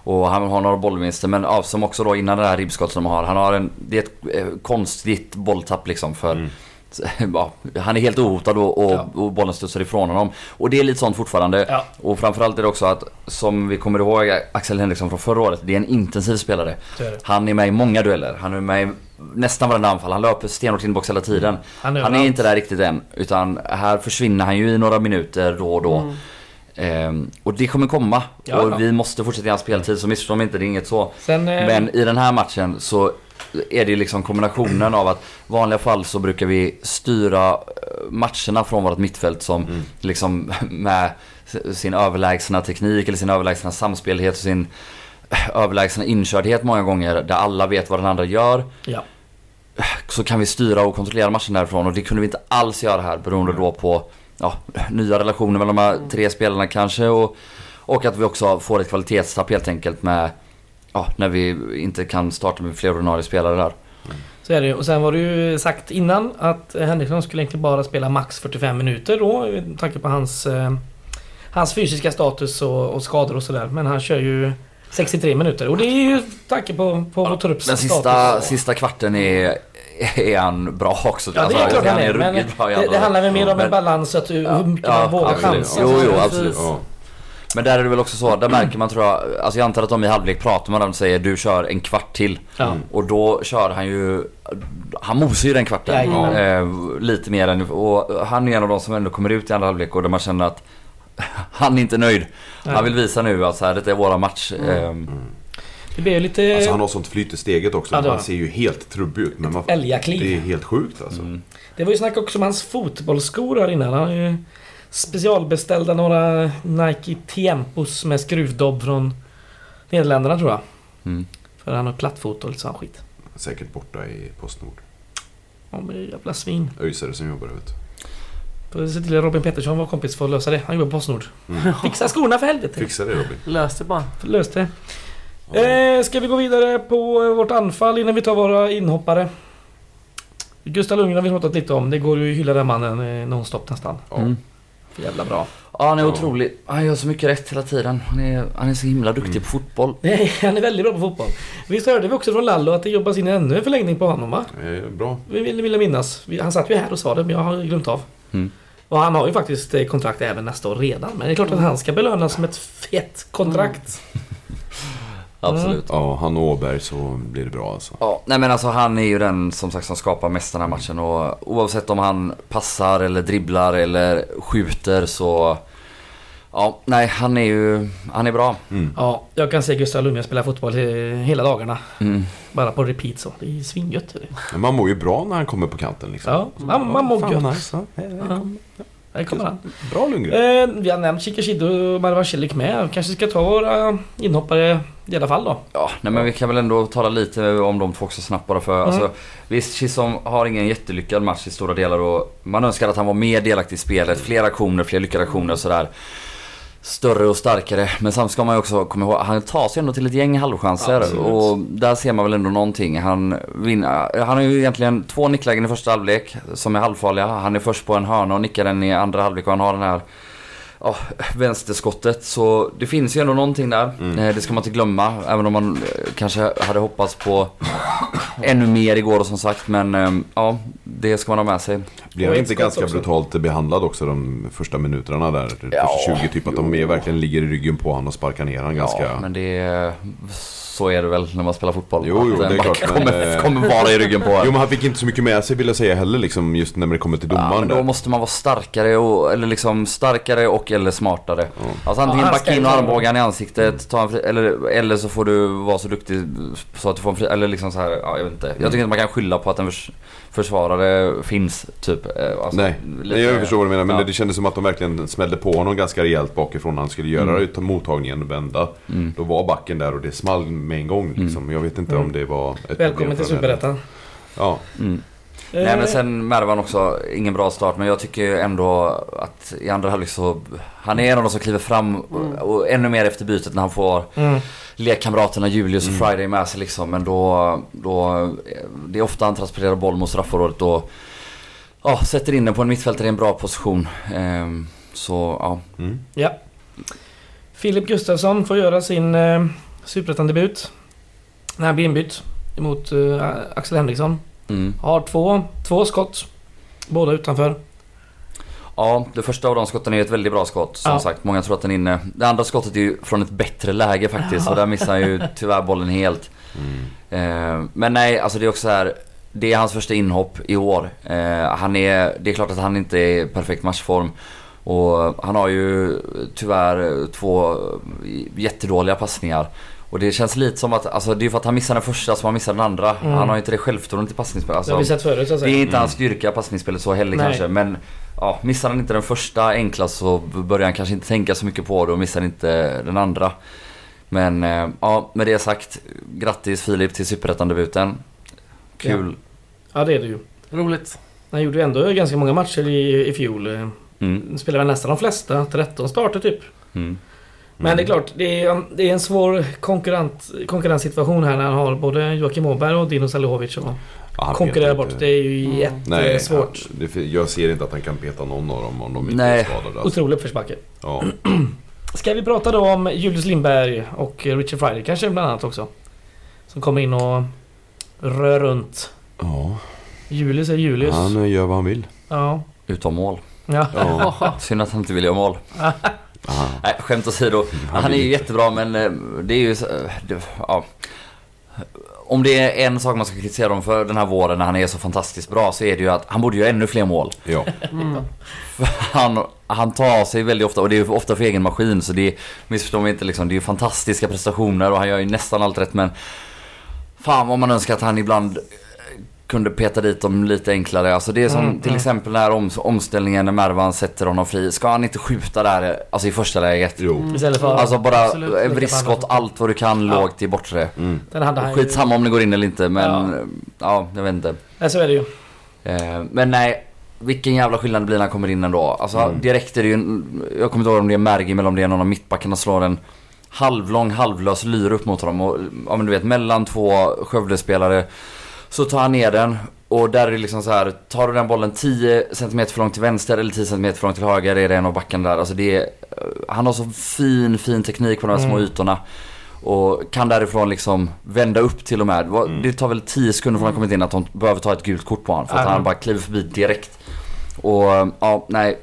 Och han har några bollvinster men ja, som också då innan det här ribbskottet som han har. Han har en, det är ett eh, konstigt bolltapp liksom för Ja, han är helt ohotad och, och, Ja. och bollen studsar ifrån honom. Och det är lite sånt fortfarande. Ja. Och framförallt är det också att, som vi kommer ihåg Axel Henriksson från förra året, det är en intensiv spelare. Är det. Han är med i många dueller. Han är med i nästan varenda anfall. Han löper stenhårt in i box hela tiden. Han är Han är inte där riktigt än. Utan här försvinner han ju i några minuter då och då. Ehm, och det kommer komma. Ja, och ja. vi måste fortsätta hans speltid, så missförstå mig inte, det är inget så. Sen, eh, Men i den här matchen så är det liksom kombinationen av att i vanliga fall så brukar vi styra eh, matcherna från vårt mittfält som liksom med sin överlägsna teknik eller sin överlägsna samspelhet och sin eh, överlägsna inkördhet många gånger där alla vet vad den andra gör ja. så kan vi styra och kontrollera matchen därifrån och det kunde vi inte alls göra här beroende då på ja, nya relationer mellan de här tre spelarna kanske och, och att vi också får ett kvalitetstapp helt enkelt med ja, när vi inte kan starta med fler ordinarie spelare där. Så är det. Och sen var det ju sagt innan att Henriksson skulle egentligen bara spela max 45 minuter då. Med tanke på hans, eh, hans fysiska status och, och skador och sådär. Men han kör ju 63 minuter. Och det är ju tanke på, på vår trupps Den sista, status. sista kvarten är, är han bra också. Ja det är klart han är. Men det, det handlar väl mer om en balans att hur mycket Ja, man vågar chansa. Jo, jo, Så- absolut. Ja. Men där är det väl också så, där märker man tror jag, alltså jag antar att de i halvlek pratar med dem och säger du kör en kvart till. Ja. Och då kör han ju, han mosar ju den kvarten. Jajamän. Eh, lite mer än, och han är en av de som ändå kommer ut i andra halvlek och där man känner att han är inte nöjd. Nej. Han vill visa nu att så här, detta är våra match. Eh, Det blir lite Alltså han har sånt flyt i steget också. Ja, han ser ju helt trubbig ut. Men man, älgakliv. det är helt sjukt alltså. Mm. Det var ju snack också om hans fotbollsskor här innan. Han har ju specialbeställda några Nike Tempos med skruvdobb från Nederländerna tror jag. Mm. För han har plattfot och lite sån skit. Säkert borta i Postnord. Ja men jävla svin. Öisare som jobbar vet du. Se till att Robin Pettersson var kompis för att lösa det. Han jobbar på Postnord. Mm. Fixa skorna för helvete! Fixa det Robin. Lös det bara. Lös det. Eh, ska vi gå vidare på eh, vårt anfall innan vi tar våra inhoppare? Gustav Lundgren har vi pratat lite om. Det går ju att hylla den mannen eh, nonstop nästan. Ja. Mm. För jävla bra. Ja, han är Ja. otrolig. Han gör så mycket rätt hela tiden. Han är, han är så himla duktig Mm. på fotboll. Nej, han är väldigt bra på fotboll. Visst hörde vi också från Lallo att det jobbas in ännu en förlängning på honom va? Eh, bra. Vi vill, vill minnas. Han satt ju här och sa det men jag har glömt av. Mm. Och han har ju faktiskt eh, kontrakt även nästa år redan. Men det är klart att han ska belönas med ett fett kontrakt. Absolut. Ja, han och Åberg så blir det bra alltså. Ja, nej men alltså han är ju den som sagt som skapar mest den här matchen och oavsett om han passar eller dribblar eller skjuter så... Ja, nej han är ju... Han är bra. Mm. Ja, jag kan se Gustav Lundgren spela fotboll hela dagarna. Mm. Bara på repeat så. Det är svingött. Men man mår ju bra när han kommer på kanten liksom. Ja, man, man mår gött. nice. Ja. Där kommer han. Bra Lundgren. Eh, vi har nämnt Chikashidou och Marwan Celik med. Kanske ska ta våra inhoppare i alla fall då. Ja, nej men vi kan väl ändå tala lite om de två också snabbt bara för. Mm. Alltså, visst, Chisholm har ingen jättelyckad match i stora delar och man önskar att han var mer delaktig i spelet. Fler aktioner, fler lyckade aktioner och sådär. Större och starkare. Men samtidigt ska man ju också komma ihåg, han tar sig ändå till ett gäng halvchanser. Absolut. Och där ser man väl ändå någonting. Han, vinner, han har ju egentligen två nicklägen i första halvlek som är halvfarliga. Han är först på en hörna och nickar den i andra halvlek och han har den här ja, vänsterskottet. Så det finns ju ändå någonting där. Mm. Eh, Det ska man inte glömma. Även om man eh, kanske hade hoppats på ännu mer igår och som sagt. Men eh, ja, det ska man ha med sig. Och han inte ganska också. brutalt behandlad också de första minuterna där? De Ja, första 20 typ att de är verkligen ligger i ryggen på honom och sparkar ner honom ganska... Ja, men det... Så är det väl när man spelar fotboll. Jo, jo, det är klart, men, Kommer, eh, kommer vara i ryggen på en. Jo men han fick inte så mycket med sig vill jag säga heller liksom just när det kommer till Ja, domaren men då måste man vara starkare och, eller liksom starkare och eller smartare. Alltså antingen Ja, han backa in armbågen i ansiktet, ta en fri, eller, eller så får du vara så duktig så att du får en fri, eller liksom så här, ja jag vet inte. Jag tycker inte man kan skylla på att en försvarare finns, typ. eh, Alltså, Nej, lite- jag förstår vad du menar men ja. det kändes som att de verkligen smällde på honom ganska rejält bakifrån när han skulle göra Mm. mottagningen och vända. Mm. Då var backen där och det small med en gång liksom. Jag vet inte Mm. om det var ett Välkommen till. Superettan. Ja, Mm. Eh, Nej men sen Mervan också, ingen bra start men jag tycker ändå att i andra halvlek så Han är en av de som kliver fram och, och ännu mer efter bytet när han får Mm. lekkamraterna Julius och Mm. Friday med sig liksom. Men då, då det är ofta han transporterar boll mot straffområdet och ja, sätter in den på en mittfältare i en bra position. Ehm, så ja. mm. Ja. Filip Gustafsson får göra sin eh, Superettan-debut. När han blir inbytt emot eh, Axel Henriksson. Mm. Har två, två skott. Båda utanför. Ja, det första av de skotten är ett väldigt bra skott. Som Ja. sagt, många tror att den är inne. Det andra skottet är ju från ett bättre läge faktiskt. Och där missar han ju tyvärr bollen helt. Mm. Eh, men nej, alltså det är också så här. Det är hans första inhopp i år. Eh, han är, det är klart att han inte är i perfekt matchform. Och han har ju tyvärr två jättedåliga passningar. Och det känns lite som att, alltså det är för att han missar den första som han missar den andra. Mm. Han har inte det självförtroendet i passningsspel. Det Alltså, har vi sett förut så att det är säga. inte hans styrka passningsspelet så heller Nej. kanske. Men ja, missar han inte den första enkla så börjar han kanske inte tänka så mycket på det och missar inte den andra. Men eh, ja, med det sagt. Grattis Filip till Superettan-debuten. Kul. Ja det är det ju. Roligt. Han gjorde ju ändå ganska många matcher i, i fjol. Mm. Spelade nästan de flesta. 13 starter typ. Mm. Men det är klart, det är, det är en svår konkurrent, konkurrenssituation här när han har både Joakim Åberg och Dino Salihovic och Ja, han konkurrerar bort. Det är ju Mm. Nej, jättesvårt. han- det, jag ser inte att han kan peta någon av dem om de inte Nej. är skadade. Alltså. Otrolig uppförsbacke. Ja. Ska vi prata då om Julius Lindberg och Richard Friday kanske bland annat också? Som kommer in och rör runt. ja, Julius är Julius. han gör vad han vill. Ja. Utom mål. Ja. Ja. Synd att han inte vill göra mål. Aha. Nej, skämt åsido. Han är ju jättebra men eh, det är ju eh, det, ja. om det är en sak man ska kritisera dem för den här våren när han är så fantastiskt bra så är det ju att han borde göra ännu fler mål. Ja. För han, han tar sig väldigt ofta, och det är ofta för egen maskin så det är, missförstå mig inte liksom, det är ju fantastiska prestationer och han gör ju nästan allt rätt men Fan vad man önskar att han ibland kunde peta dit dem lite enklare. Alltså det är som Mm, till mm. exempel den här om, omställningen när Mervan sätter honom fri. Ska han inte skjuta där, alltså i första läget? Jo. Istället för... Alltså bara vriskskott, allt vad du kan Ja. lågt i bortre. Mm. den hade han ju... Skitsamma om det går in eller inte men Ja. ja, ja jag vet inte. Nej, så är det ju. Eh, men nej, vilken jävla skillnad det blir när han kommer in ändå. Alltså Mm. direkt är det ju, jag kommer inte ihåg om det är Mergim eller om det är någon av mittbackarna slår en halvlång, halvlös lyr upp mot honom. Och, ja men du vet, mellan två Skövde-spelare så tar han ner den. Och där är det liksom så här, tar du den bollen 10 cm för långt till vänster eller 10 cm för långt till höger är det en av backarna där. Alltså det är, han har så fin, fin teknik på de här små Mm. ytorna. Och kan därifrån liksom vända upp till och med. Det Mm. Det tar väl 10 sekunder från han kommit in att de behöver ta ett gult kort på honom. För att Ja. han bara kliver förbi direkt. Och ja, nej.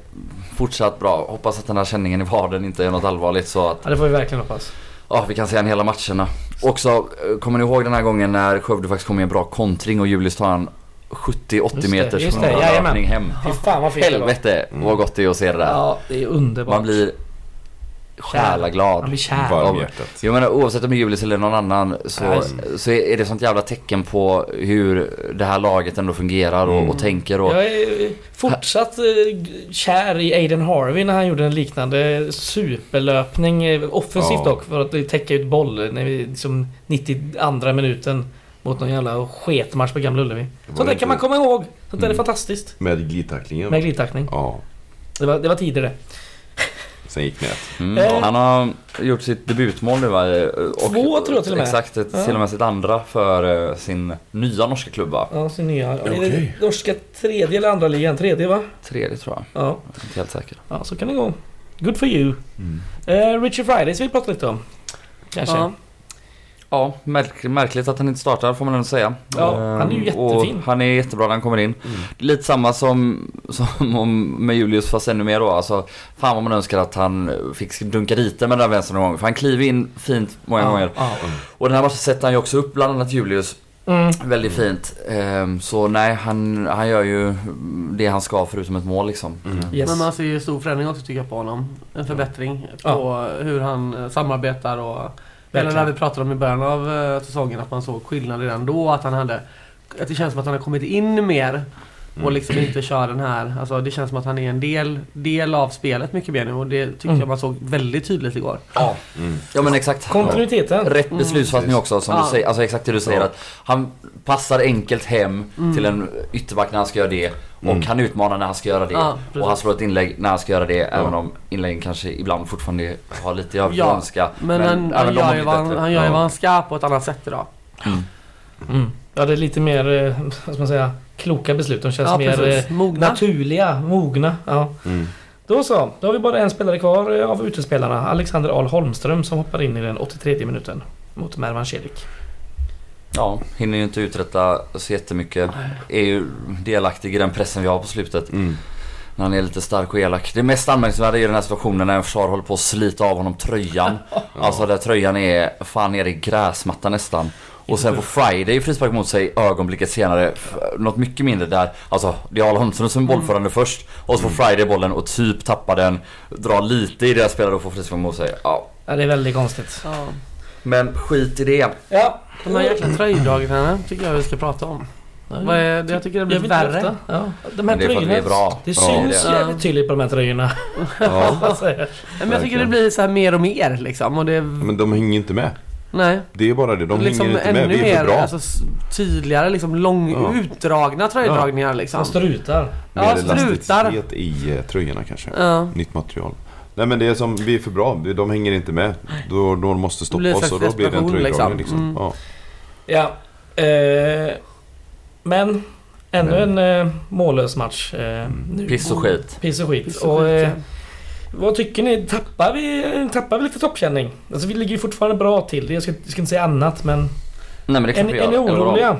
Fortsatt bra. Hoppas att den här känningen i vaden inte är något allvarligt så att Ja, det får vi verkligen hoppas. ja, vi kan se han hela matcherna. Också, eh, kommer ni ihåg den här gången när Skövde faktiskt kom med en bra kontring och Julius tar en 70-80 Just det, meters löpning hem. Fy fan vad fint. Helvete vad gott det är att se det där. Ja, det är underbart. Man blir själaglad. Man blir kär. Varm hjärtat. Jag menar oavsett om det är Julius eller någon annan så, Nej. så är det sånt jävla tecken på hur det här laget ändå fungerar och, Mm. och tänker och... Jag är fortsatt eh, kär i Aiden Harvey när han gjorde en liknande superlöpning. eh, Offensivt Ja. dock för att täcka ut boll när vi liksom 92 minuten mot någon jävla sketmatch på Gamla Ullevi. Sånt där inte- kan man komma ihåg. Sånt där är Mm. fantastiskt. Med glidtacklingen. Med glidtackning. Ja. Det var, det var tidigare. Sen gick nät. Mm, Eh. Han har gjort sitt debutmål nu va? Och, Två tror jag till och med. Exakt, ett, Ja. till och med sitt andra för eh, sin nya norska klubb va? Ja, sin nya. Är det Okej. norska tredje eller andra ligan? Tredje va? Tredje tror jag, Ja, jag är inte helt säker. ja så kan det gå. Good for you. Mm. Eh, Richie Fridays vill vi prata lite om. Kanske. Ja. Ja, märk, märkligt att han inte startar får man ändå säga. Ja, han är ju Ehm, och jättefin. Han är jättebra när han kommer in. Mm. Lite samma som, som om med Julius fast ännu mer då. Alltså, fan vad man önskar att han fick dunka dit med den där vänstern någon gång. För han kliver in fint många gånger. Ja. Och den här matchen sätter han ju också upp bland annat Julius Mm. väldigt fint. Ehm, så nej, han, han gör ju det han ska förutom ett mål liksom. Mm. Yes. Men man ser ju stor förändring också tycker jag på honom. En förbättring på hur han samarbetar och... Eller när vi pratade om i början av eh, säsongen att man såg skillnad redan då. Att han hade... Att det känns som att han har kommit in mer. Och Mm. liksom inte kör den här... Alltså det känns som att han är en del, del av spelet mycket mer nu. Och det tyckte Mm. jag man såg väldigt tydligt igår. Ja, Mm. ja men exakt. Kontinuiteten. Rätt beslutsfattning Mm. också som Ja. du säger, alltså exakt det du säger Ja. att han passar enkelt hem Mm. till en ytterback när han ska göra det och Mm. han utmanar när han ska göra det Ja, och han slår ett inlägg när han ska göra det även om inläggen kanske ibland fortfarande har lite övrigt Ja, önska. Men, han, även han, har gör ju vad han, han gör ju Ja. vad han ska på ett annat sätt idag. Mm. Ja, det är lite mer, eh, vad ska man säga, kloka beslut. De känns Ja, mer eh, Mogna. naturliga, mogna. Ja. Mm. Då så, då har vi bara en spelare kvar eh, av utespelarna. Alexander Ahl Holmström som hoppar in i den 83 minuten mot Mervan Celik. Ja, hinner ju inte uträtta så jättemycket. Är ju delaktig i den pressen vi har på slutet. Mm. När han är lite stark och elak. Det mest anmärkningsvärda är ju den här situationen när en försvar håller på att slita av honom tröjan. Alltså där tröjan är fan nere i gräsmattan nästan. Och sen på Friday frispark mot sig ögonblicket senare. Något mycket mindre där. Alltså det är Arla Holmström som är bollförande först. Och så får Friday bollen och typ tappar den. Drar lite i deras spelare och får frispark mot sig. Ja. Ja, det är väldigt konstigt. Ja. Men skit i det. Ja, De här jäkla tröjdragningarna tycker jag vi ska prata om. Vad är det? Jag tycker det blir värre. ofta. Ja, de här det att vi är tröjorna. bra. Det syns Ja. jävligt tydligt på de här tröjorna. Ja. Men jag tycker det blir så här mer och mer liksom. Och det, Men de hänger inte med. Nej. Det är bara det. De liksom hänger inte med. ännu Vi är för mer bra. alltså, tydligare, liksom lång, Ja. utdragna tröjdragningar liksom. Som strutar. Ja, Mer strutar. elasticitet i eh, tröjorna kanske. Ja. Nytt material. Nej men det är som, vi är för bra. De hänger inte med. Då, då de måste stoppa oss och då blir det en tröjdragning liksom. liksom. Mm. Ja. Ja. Eh, men ännu Men- en eh, mållös match. Eh, Mm. nu. Piss och skit. Piss och skit. Piss och Och, skit, eh, ja. Vad tycker ni? Tappar vi, tappar vi lite toppkänning? Alltså vi ligger ju fortfarande bra till. Jag ska, jag ska inte säga annat men... Nej men det Är, är ni oroliga?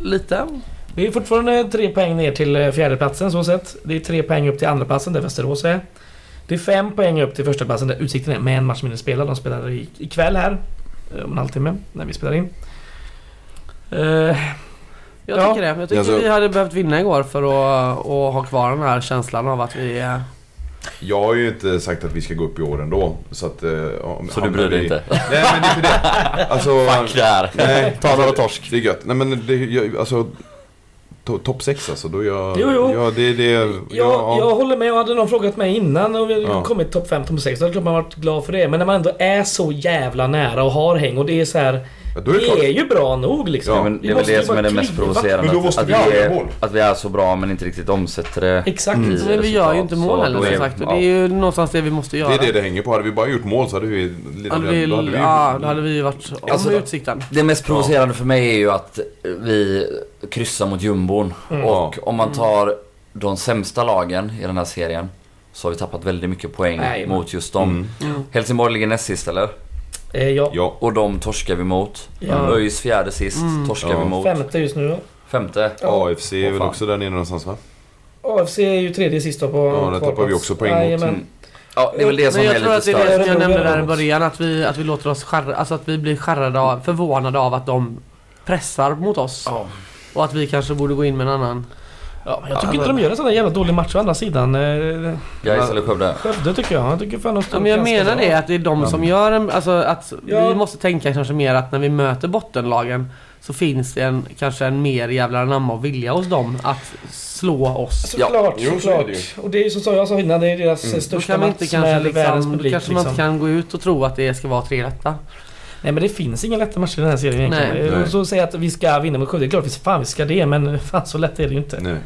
Lite. Vi är fortfarande tre poäng ner till eh, fjärdeplatsen så sett. Det är tre poäng upp till andraplatsen där Västerås är. Det är fem poäng upp till första platsen där Utsikten är med en match mindre spelad. De spelar i- ikväll här. eh, Om en halvtimme när vi spelar in. Eh, Jag Ja. tycker det. Jag tycker Alltså- vi hade behövt vinna igår för att, att ha kvar den här känslan av att vi... eh, Jag har ju inte sagt att vi ska gå upp i år ändå. Så att... eh, om- Så du bryr dig vi- inte? Nej men det är inte det. Alltså... Fuck det här. Nej, Ta några torsk. Det är gött. Nej men det, jag, alltså... to- Topp 6 alltså, då jag... Jo, jo. Ja, det är det... jag, ja, jag håller med, och hade någon frågat mig innan och vi hade Ja. kommit topp 5, topp 6 då hade man varit glad för det. Men när man ändå är så jävla nära och har häng och det är så här. Ja, då är det är ju bra nog liksom. Ja, men Vi det är väl det som är det mest provocerande. Men då att- måste att, vi vi göra är, att vi är så bra men inte riktigt omsätter det Exakt. i Men vi gör ju inte mål heller som sagt. Och ja. det är ju någonstans det vi måste göra. Det är det det hänger på. Hade vi bara gjort mål så hade vi... Hade vi, då hade vi ja, då hade vi varit om Alltså- utsikten. Det mest provocerande för mig är ju att vi kryssar mot jumbon. Mm. Och om man tar de sämsta lagen i den här serien så har vi tappat väldigt mycket poäng Nej, men- mot just dem. Mm. Mm. Helsingborg ligger näst sist eller? Eh, ja. Ja. Och de torskar vi mot. Ja. ÖIS fjärde sist Mm. torskar Ja. vi mot. Femte just nu då. Femte. Ja. AFC är väl också där nere någonstans va? AFC är ju tredje sist då på Ja, där tappar vi också poäng mot. Jajamän. Mm. Ja, det är väl det som Men jag är tror lite att det är det jag nämnde där i början. Att vi, att vi låter oss skärra, alltså att vi blir skärrade av, förvånade av att de pressar mot oss. Ja. Och att vi kanske borde gå in med en annan. Ja, men jag tycker Ja, inte de gör en sån där jävla dålig match å andra sidan. Eh, Gais eller Skövde? Skövde tycker jag. Jag tycker fan de Ja, men jag menar bra. det att det är de som gör en, alltså att Ja. vi måste tänka kanske mer att när vi möter bottenlagen så finns det en, kanske en mer jävla namn och vilja hos dem att slå oss. Såklart, är såklart. och det är ju som jag sa innan, det är deras Mm. Då största match inte kanske med världens liksom, då publik. kanske man liksom. inte kan gå ut och tro att det ska vara tre rätta. Nej men det finns inga lätta matcher i den här serien egentligen. Nej. Eh, Nej. Så säga att vi ska vinna mot Skövde, det är klart vi fan vi ska det men fan så lätt är det ju inte. Nej.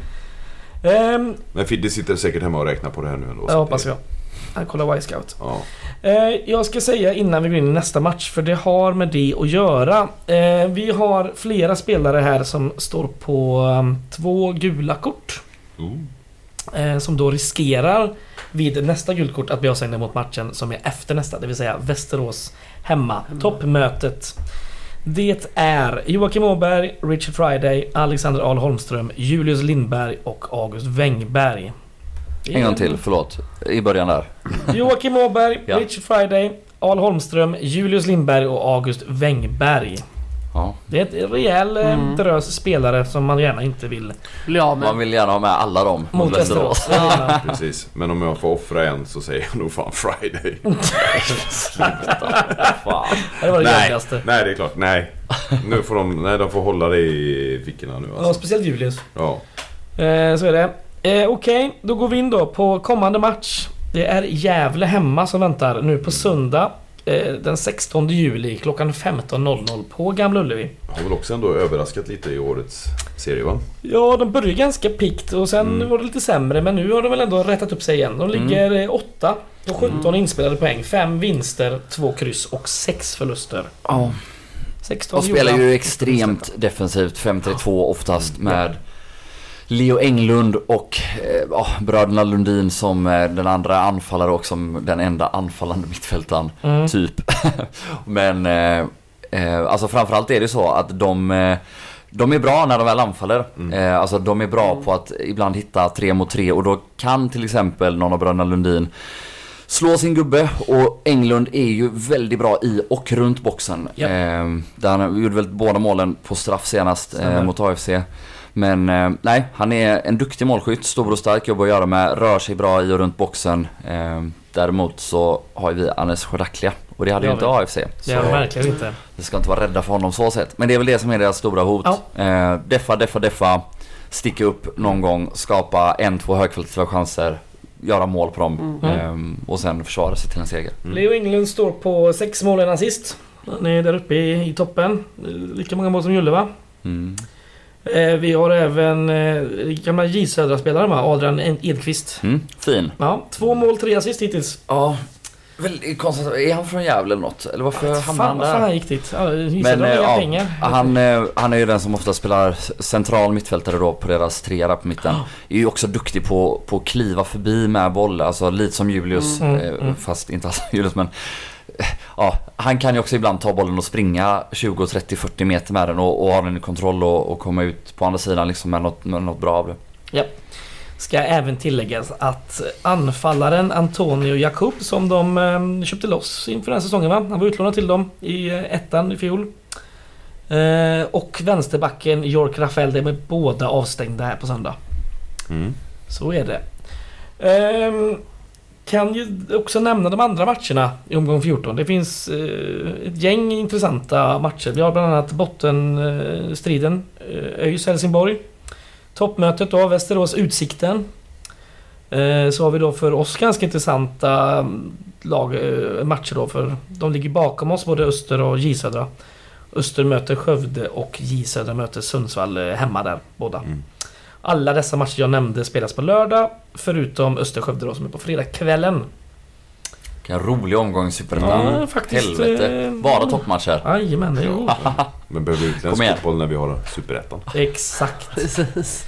Ehm, Men Fidde sitter säkert hemma och räknar på det här nu ändå. jag hoppas det- jag. Han kollar Y-scout. Ja. Eh, jag ska säga innan vi går in i nästa match, för det har med det att göra. Eh, vi har flera spelare här som står på um, två gula kort. Eh, som då riskerar vid nästa gulkort att bli avstängda mot matchen som är efter nästa, det vill säga Västerås hemma. Toppmötet. Det är Joakim Åberg, Richard Friday, Alexander Ahl Holmström, Julius Lindberg och August Wengberg. En gång till, förlåt. I början där. Joakim Åberg, Ja. Richard Friday, Ahl Holmström, Julius Lindberg och August Wengberg. Ja. Det är en rejäl eh, Mm. drös spelare som man gärna inte vill Bli av med. Man vill gärna ha med alla dem mot Västerås. Ja. Ja. Precis. Men om jag får offra en så säger jag nog fan Friday. Fan. Det var det nej, jobbigaste. nej, det är klart. Nej. Nu får de, nej, de får hålla det i fickorna nu Ja, alltså. speciellt Julius. Ja. Eh, så är det. Eh, Okej, då går vi in då på kommande match. Det är Gävle hemma som väntar nu på söndag. Eh, den 16 juli klockan 15.00 på Gamla Ullevi. Har väl också ändå överraskat lite i årets serie va? Ja, de började ganska pikt och sen Mm. var det lite sämre men nu har de väl ändå rättat upp sig igen. De ligger eh, åtta på 17 inspelade poäng. fem vinster, två kryss och sex förluster. Ja. 16 Och spelar ju extremt defensivt, 5-3-2 oftast med Leo Englund och eh, ja, bröderna Lundin som eh, den andra anfallare och som den enda anfallande mittfältaren. Mm. Typ. Men eh, eh, alltså framförallt är det så att de eh, de är bra när de väl anfaller. Mm. Eh, alltså de är bra på att ibland hitta tre mot tre och då kan till exempel någon av bröderna Lundin slå sin gubbe och Englund är ju väldigt bra i och runt boxen. Eh, där han gjorde väl båda målen på straff senast eh, mot AFC. Men eh, nej, han är en duktig målskytt, stor och stark, jobb att göra med, rör sig bra i och runt boxen. Eh, däremot så har vi Anes Chodaklia och det hade ju har inte. AFC. Det Så verkligen inte. vi ska inte vara rädda för honom så sett. Men det är väl det som är deras stora hot. Ja. Eh, deffa, deffa, deffa. Sticka upp någon gång, skapa en, två högkvalitativa chanser. Göra mål på dem. Mm. ehm, och sen försvara sig till en seger. Mm. Leo Englund står på sex mål än assist. Han är där uppe i, i toppen. Lika många mål som Julle va? Mm. Eh, vi har även eh, gamla J Södra-spelaren va? Adrian Edqvist. Mm. Fin. Ja, två mål, tre assist hittills. Ja. Väldigt konstigt. Är han från Gävle eller något? Eller varför hamnade Fan, han vad fan där? han gick dit? Ja, Men, inga ja, pengar. Han, han är ju den som ofta spelar central mittfältare då på deras trea på mitten. Är ju också duktig på, på att kliva förbi med boll, alltså lite som Julius. Mm, eh, mm. Fast inte alls Julius men Ja, han kan ju också ibland ta bollen och springa 20, 30, 40 meter med den och, och ha den i kontroll och, och komma ut på andra sidan liksom med något, med något bra av det. Ska även tilläggas att anfallaren Antonio Jakob som de eh, köpte loss inför den här säsongen va? Han var utlånad till dem i eh, ettan i fjol. Eh, och vänsterbacken York Rafael, de är båda avstängda här på söndag. Mm. Så är det. Kan ju också nämna de andra matcherna i omgång 14. Det finns eh, ett gäng intressanta matcher. Vi har bland annat bottenstriden eh, ÖIS-Helsingborg. Toppmötet då, Västerås-Utsikten. Eh, så har vi då för oss ganska intressanta mm, lag, eh, matcher då för de ligger bakom oss både Öster och J Södra. Öster möter Skövde och J Södra möter Sundsvall eh, hemma där båda. Mm. Alla dessa matcher jag nämnde spelas på lördag förutom Öster-Skövde då som är på fredagskvällen. Vilken rolig omgång i Superettan. Ja, faktiskt, Helvete. eh, Bara toppmatcher. Jajamän, det är roligt. Men behöver utländsk fotboll när vi har Superettan? Exakt. Precis.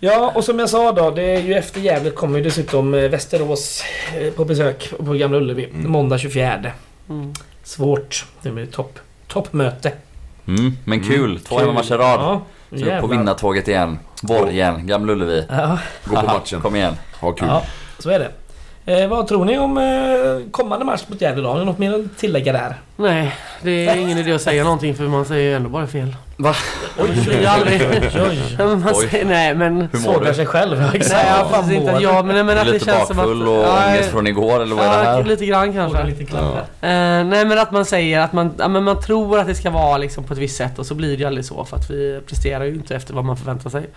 Ja, och som jag sa då, det är ju efter Gävle kommer ju dessutom eh, Västerås eh, på besök på Gamla Ullevi. Mm. Måndag 24. Mm. Svårt. Det blir topp, toppmöte. Mm, men kul. Två hemmamatcher i rad. Ja, Så upp på jävlar. vinnartåget igen. Borgen, Gamla Ullevi. Ja, Gå på matchen. Kom igen. Ha kul. ja, så är det. Eh, vad tror ni om eh, kommande match mot Gävle då? Har ni något mer att tillägga där? Nej, det är ingen idé att säga någonting för man säger ju ändå bara fel. Va? Oj, är aldrig... oj. Men man Oj. säger, nej men... Hur mår Sågar du? sig själv. Nej, jag fan inte. Ja, men, men att det lite känns som att... bakfull och Ja, ångest från igår eller vad är det här? lite grann kanske. lite Ja. Eh, nej men att man säger att man, ja, men man tror att det ska vara liksom på ett visst sätt och så blir det ju aldrig så för att vi presterar ju inte efter vad man förväntar sig.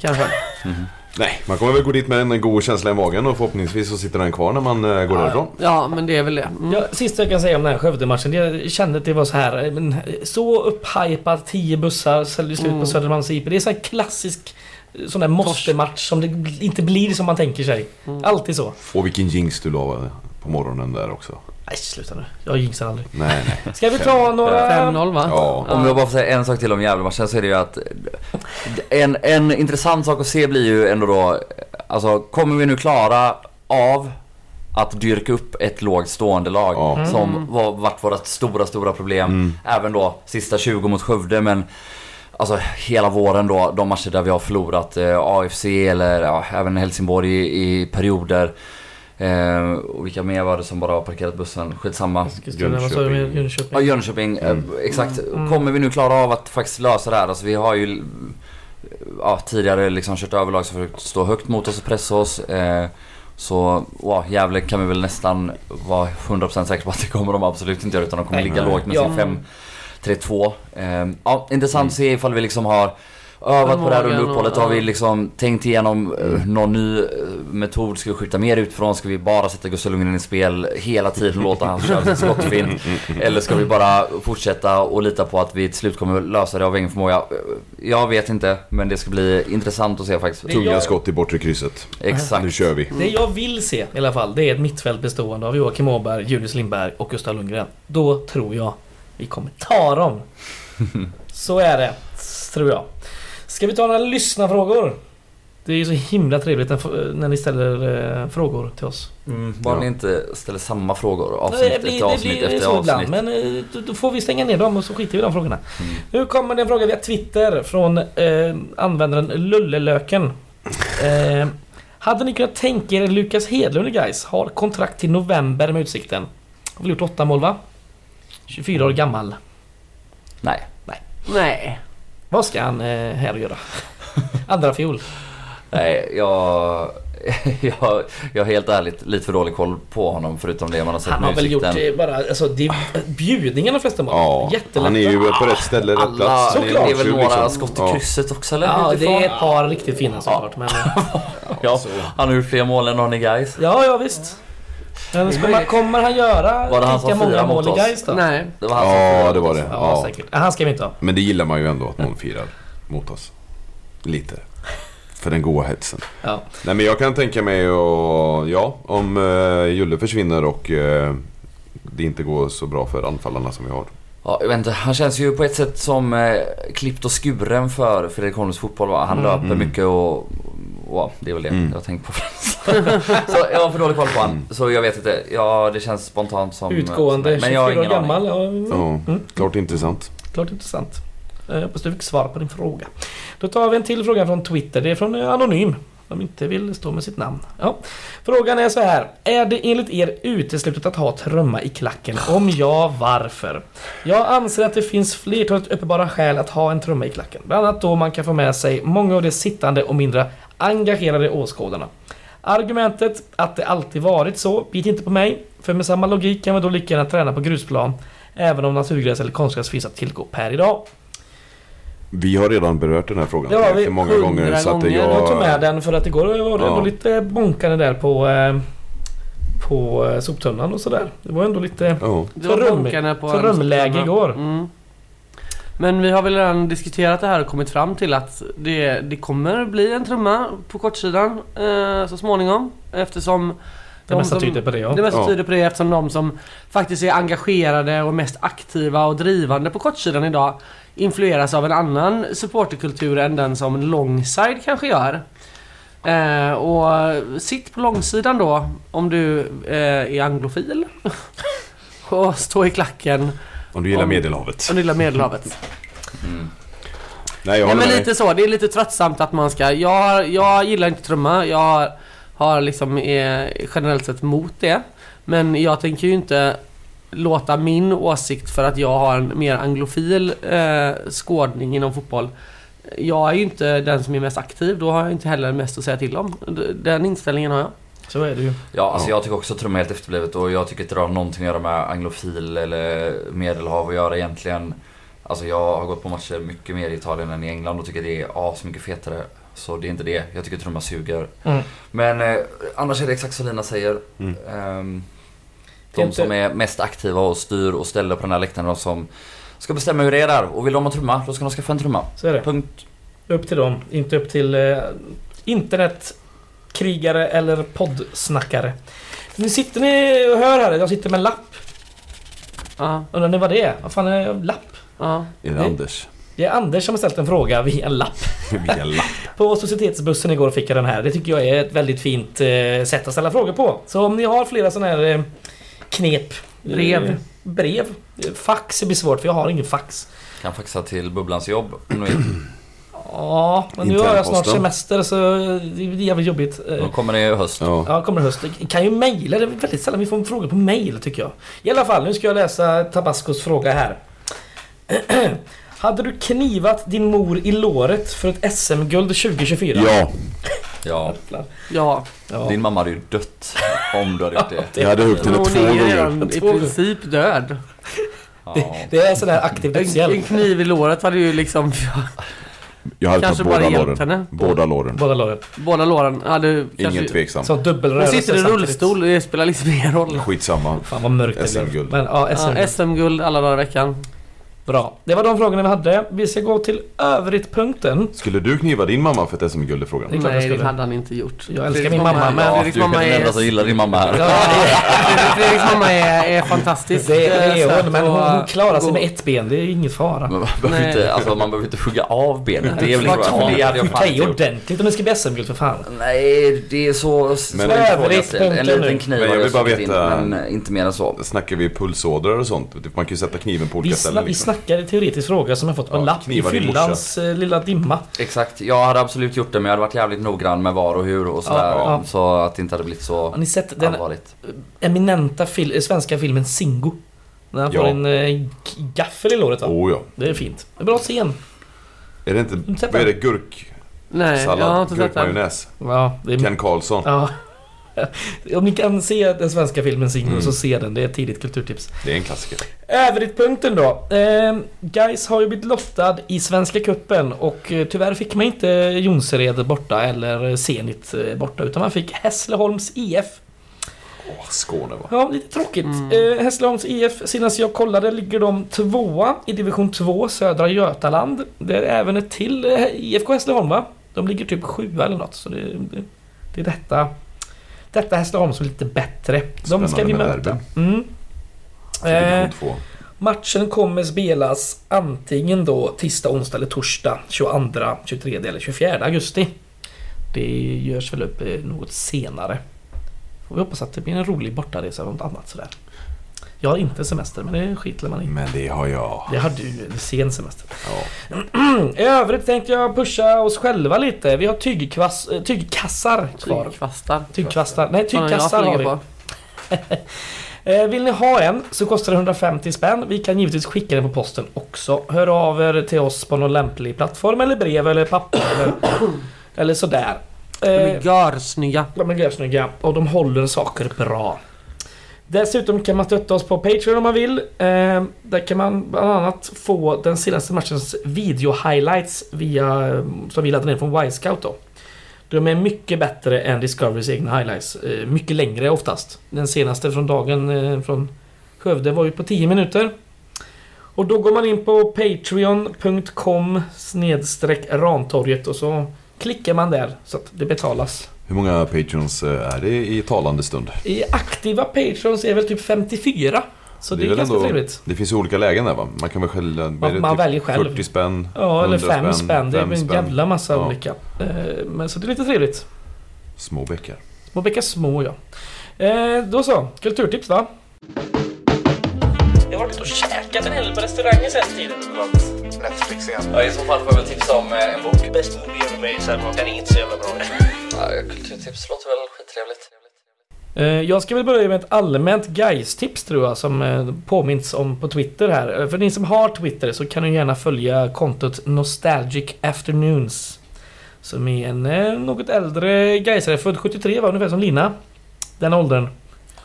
Kanske. Mhm. Nej, man kommer väl gå dit med en god känsla i magen och förhoppningsvis så sitter den kvar när man eh, går därifrån. Ja men det är väl det. Mm. Ja, sista jag kan säga om den här Skövde-matchen. Jag kände att det var så här. eh, Men, så upphypat, 10 bussar, säljer slut på Mm. Södermalms IP. Det är så här klassisk eh, sån där måste-match som det inte blir som man tänker sig. Mm. Alltid så. Och vilken jinx du la på morgonen där också. Nej, sluta nu. Jag jinxar aldrig. Nej, nej. Ska vi ta några... 5-0 va? Ja. Om jag bara får säga en sak till om Gävlematchen så är det ju att en, en intressant sak att se blir ju ändå då, alltså kommer vi nu klara av att dyrka upp ett lågt stående lag Ja. Mm. som var, varit vårt stora, stora problem. Mm. Även då sista 20 mot Skövde men Alltså hela våren då, de matcher där vi har förlorat eh, AFC eller ja, även Helsingborg i, i perioder. Eh, och vilka mer var det som bara har parkerat bussen? Skitsamma. Eskilstuna, vad sa du med Jönköping? Ja, Jönköping. eh, Mm. Exakt. Mm. Kommer vi nu klara av att faktiskt lösa det här? Alltså vi har ju ja, tidigare liksom kört över lag som försökt stå högt mot oss och pressa oss. Eh, så wow, Gävle kan vi väl nästan vara 100% säkra på att det kommer de absolut inte göra utan de kommer Nej. ligga lågt med Ja. sin 5 3-2. Eh, ja, intressant att se ifall vi liksom har övat på det här under uppehållet. Har vi liksom tänkt igenom eh, Mm. någon ny eh, metod? Ska vi skjuta mer utifrån? Ska vi bara sätta Gustav Lundgren i spel hela tiden och låta han köra sin skottfint? Eller ska vi bara fortsätta och lita på att vi till slut kommer lösa det av egen förmåga? Jag vet inte, men det ska bli intressant att se faktiskt. Tunga jag- skott i bortre krysset. Exakt. Nu kör vi. Det jag vill se i alla fall, det är ett mittfält bestående av Joakim Åberg, Julius Lindberg och Gustav Lundgren. Då tror jag vi kommer ta dem. Så är det, tror jag. Ska vi ta några lyssnarfrågor? Det är ju så himla trevligt när, när ni ställer eh, frågor till oss. Mm, bara Ja. ni inte ställer samma frågor avsnitt det blir, efter det avsnitt blir efter så avsnitt. ibland, men eh, då, då får vi stänga ner dem och så skiter vi i de frågorna. Mm. Nu kommer det en fråga via Twitter från eh, användaren Lullelöken. Eh, hade ni kunnat tänka er Lukas Hedlund i Gais har kontrakt till november med Utsikten? Har väl gjort åtta mål va? 24 år gammal. Nej. Nej. Vad ska han eh, här göra? Andra fjol. Nej, jag... Jag, jag har helt ärligt lite för dålig koll på honom förutom det man har sett Han har väl gjort Utsikten. eh, bara alltså, det, bjudningen de flesta mål. Ja, Jättelätt. han är ju på rätt ställe, rätt Alla, plats. Såklart. det är väl några liksom- skott i ja. krysset också eller? Ja, det är ett par riktigt fina såklart. Men, eh, Ja, han har gjort fler mål än Arne Gais. ja, ja visst. Men ska man, kommer han göra Var det han lika många mål i? Gais då? Nej. Det var han Ja, det var det. Ja, Ja. säkert. Han ska vi inte ha. Men det gillar man ju ändå att någon firar mot oss. Lite. För den goa hetsen. Ja. Nej men jag kan tänka mig och ja, om uh, Julle försvinner och eh, det inte går så bra för anfallarna som vi har. Ja, jag vet inte, han känns ju på ett sätt som eh, klippt och skuren för Fredrik Holms fotboll. Va? Han Mm. löper Mm. mycket och, ja, det är väl det Mm. jag har tänkt på så jag har för dålig koll på han. Mm. Så jag vet inte. Ja, det känns spontant som... Utgående, som- 24 år ingen aning. gammal. Ja, Ja, mm. klart intressant. Klart intressant. Jag hoppas du fick svar på din fråga. Då tar vi en till fråga från Twitter. Det är från eh, Anonym. de inte vill stå med sitt namn. Ja. Frågan är så här. Är det enligt er uteslutet att ha trumma i klacken? Om ja, varför? Jag anser att det finns flertalet uppenbara skäl att ha en trumma i klacken. Bland annat då man kan få med sig många av de sittande och mindre engagerade åskådarna. Argumentet att det alltid varit så biter inte på mig. För med samma logik kan man då lika gärna träna på grusplan. Även om naturgräs eller konstgräs finns att tillgå per idag. Vi har redan berört den här frågan Ja, vi- många gånger så att gånger. Jag tog med jag... den för att igår var det Ja. ändå lite bonkande där på, eh, på eh, soptunnan och sådär. Det var ändå lite... Ja. Det var För rum- bunkarna på för en rumläge soptunna. igår. Mm. Men vi har väl redan diskuterat det här och kommit fram till att det, det kommer bli en trumma på kortsidan eh, så småningom. Eftersom Det de mesta som- tyder på det ja. Det mesta Ja. tyder på det eftersom de som faktiskt är engagerade och mest aktiva och drivande på kortsidan idag influeras av en annan supporterkultur än den som longside kanske gör. Eh, och sitt på långsidan då om du eh, är anglofil och stå i klacken Om du gillar Om- Medelhavet. och gilla Medelhavet. Mm. Nej jag Ja, håller men med. lite så, det är lite tröttsamt att man ska... Jag, jag gillar inte trumma, jag har liksom är generellt sett emot det. Men jag tänker ju inte låta min åsikt för att jag har en mer anglofil eh, skådning inom fotboll. Jag är ju inte den som är mest aktiv, då har jag inte heller mest att säga till om. Den inställningen har jag. Så är det ju. Ja, alltså Ja. jag tycker också att trumma är helt efterblivet och jag tycker inte det har någonting att göra med anglofil eller medelhav att göra egentligen. Alltså jag har gått på matcher mycket mer i Italien än i England och tycker det är asmycket fetare. Så det är inte det. Jag tycker trumma suger. Mm. Men eh, annars är det exakt som Lina säger. Mm. Är de inte- som är mest aktiva och styr och ställer på den här läktaren, de som ska bestämma hur det är där. Och vill de ha trumma, då ska de skaffa en trumma. Så är det. Punkt. Upp till dem, inte upp till eh, internetkrigare eller poddsnackare. Nu sitter ni och hör här, jag sitter med en lapp. Ja, Undrar ni vad det är? Vad fan är en lapp? ja. Är det. Anders? Det är Anders som har ställt en fråga via en lapp. Via lapp. På societetsbussen igår fick jag den här. Det tycker jag är ett väldigt fint eh, sätt att ställa frågor på. Så om ni har flera sådana här eh, knep. Brev. Eh, brev. Eh, Fax blir svårt för jag har ingen fax. Kan faxa till Bubblans jobb. Ja, men nu har jag snart semester så det är jävligt jobbigt. Då kommer det i höst. Ja. Ja, kommer i höst. Jag kan ju mejla. Det är väldigt sällan vi får frågor på mejl tycker jag. I alla fall, nu ska jag läsa Tabascos fråga här. Hade du knivat din mor i låret för ett SM-guld 2024? ja, Ja, ja. Ja. din mamma hade ju dött om du hade gjort det. jag hade huggt henne två är gånger. i princip död. Ja. Det är sån här aktiv En, en dödshjälp. kniv i låret hade ju liksom... Jag hade Kanske tagit båda låren. henne. Båda låren. Båda låren. Båda låren hade Ingen kanske... tveksam. Så Hon dubbelrörelse sitter i rullstol, det spelar liksom ingen roll. Skitsamma. Fan vad mörkt det SM-guld. ja, SM-guld. Ja, SM-guld alla dagar i veckan. Bra. Det var de frågorna vi hade. Vi ska gå till övrigt-punkten. Skulle du kniva din mamma för i Det frågan? är klart jag Nej, det skulle. hade han inte gjort. Jag älskar min mamma, men- Ja, Fredriks du är mamma den enda är... som gillar din mamma här. Ja, Fredriks mamma är, är fantastisk. det är hon, men hon, klarar sig med ett ben. Det är ingen fara. Men Man behöver, inte, alltså, man behöver inte hugga av benet. Det är väl bra. Det hade jag fan gjort. ordentligt om det ska bli SM-guld för fan. Nej, det är så Men- att. En liten kniv jag har vill bara stuckit in, veta- men inte mer än så. Snackar vi pulsådror och sånt? Typ, Man kan ju sätta kniven på olika ställen liksom. Snackar teoretisk fråga som jag fått på en Ja, lapp i fyllans eh, lilla dimma. Exakt, jag hade absolut gjort det men jag hade varit jävligt noggrann med var och hur och sådär. Ja, ja. Så att det inte hade blivit så Har ni sett den allvarligt. eminenta fil eh, svenska filmen Singo? När han Ja. får en eh, gaffel i låret va? Oh ja. Det är fint. En bra scen. Är det inte... Vad är den? det? Gurk? Nej, jag har Sallad? inte sett den. Gurkmajonnäs? Ja, det är... Ken Karlsson? Om ni kan se den svenska filmen Singo Mm. så se den. Det är ett tidigt kulturtips. Det är en klassiker. Övrigt-punkten då. Eh, Guys har ju blivit lottad i Svenska Cupen och eh, tyvärr fick man inte Jonsered borta eller Zenit eh, borta utan man fick Hässleholms IF. Åh, Skåne va? Ja, lite tråkigt. Mm. Eh, Hässleholms IF, senast jag kollade ligger de tvåa i division 2 södra Götaland. Det är även ett till eh, IFK Hässleholm va? De ligger typ sjua eller något. Så det, det, det är detta, detta Hässleholm som är lite bättre. De ska Spännande vi möta. Mm. Eh, matchen kommer spelas antingen då tisdag, onsdag eller torsdag 22, 23 eller 24 augusti. Det görs väl upp eh, något senare. Får vi hoppas att det blir en rolig bortaresa och något annat sådär. Jag har inte semester, men det skiter man i. Men det har jag. Det har du, sen semester. Ja. I övrigt tänkte jag pusha oss själva lite. Vi har tygkvass, eh, tygkassar kvar. Tygkvastar. Tygkvastar. Nej, tygkassar har vi. Eh, Vill ni ha en så kostar det 150 spänn. Vi kan givetvis skicka den på posten också. Hör av er till oss på någon lämplig plattform eller brev eller papper eller, eller sådär. De är Eh, görsnygga. de är görsnygga och de håller saker bra. Dessutom kan man stötta oss på Patreon om man vill. Eh, där kan man bland annat få den senaste matchens video-highlights via, som vi laddade ner från Wisecout. då. De är mycket bättre än Discoverys egna highlights. Eh, mycket längre oftast. Den senaste från dagen eh, från Skövde var ju på 10 minuter. Och då går man in på patreon.com snedstreck ramtorget och så klickar man där så att det betalas. Hur många patrons eh, är det i talande stund? I aktiva patrons är väl typ 54. Så det, är, väl ganska ändå- trevligt. Det finns ju olika lägen där va? Man kan väl själv... är det man väljer själv. 40 spänn? Ja, eller 100 5 spänn. Det är en spänn. jävla massa Ja. olika. Eh, Men så det är lite trevligt. Små bäckar. Små bäckar små ja. Eh, Då så, kulturtips då. Jag har varit och käkat en hel del på restauranger sen tiden. Netflix igen. Ja, I så fall får jag väl tipsa om eh, en bok. Best movie ever made, sen den är inte så jävla bra. Ja, kulturtips låter väl skittrevligt. Eh, Jag ska väl börja med ett allmänt guys-tips tror jag som eh, påminns om på Twitter här. För ni som har Twitter så kan ni gärna följa kontot Nostalgic Afternoons. Som är en något äldre gaisare, född 73 var ungefär som Lina. Den åldern.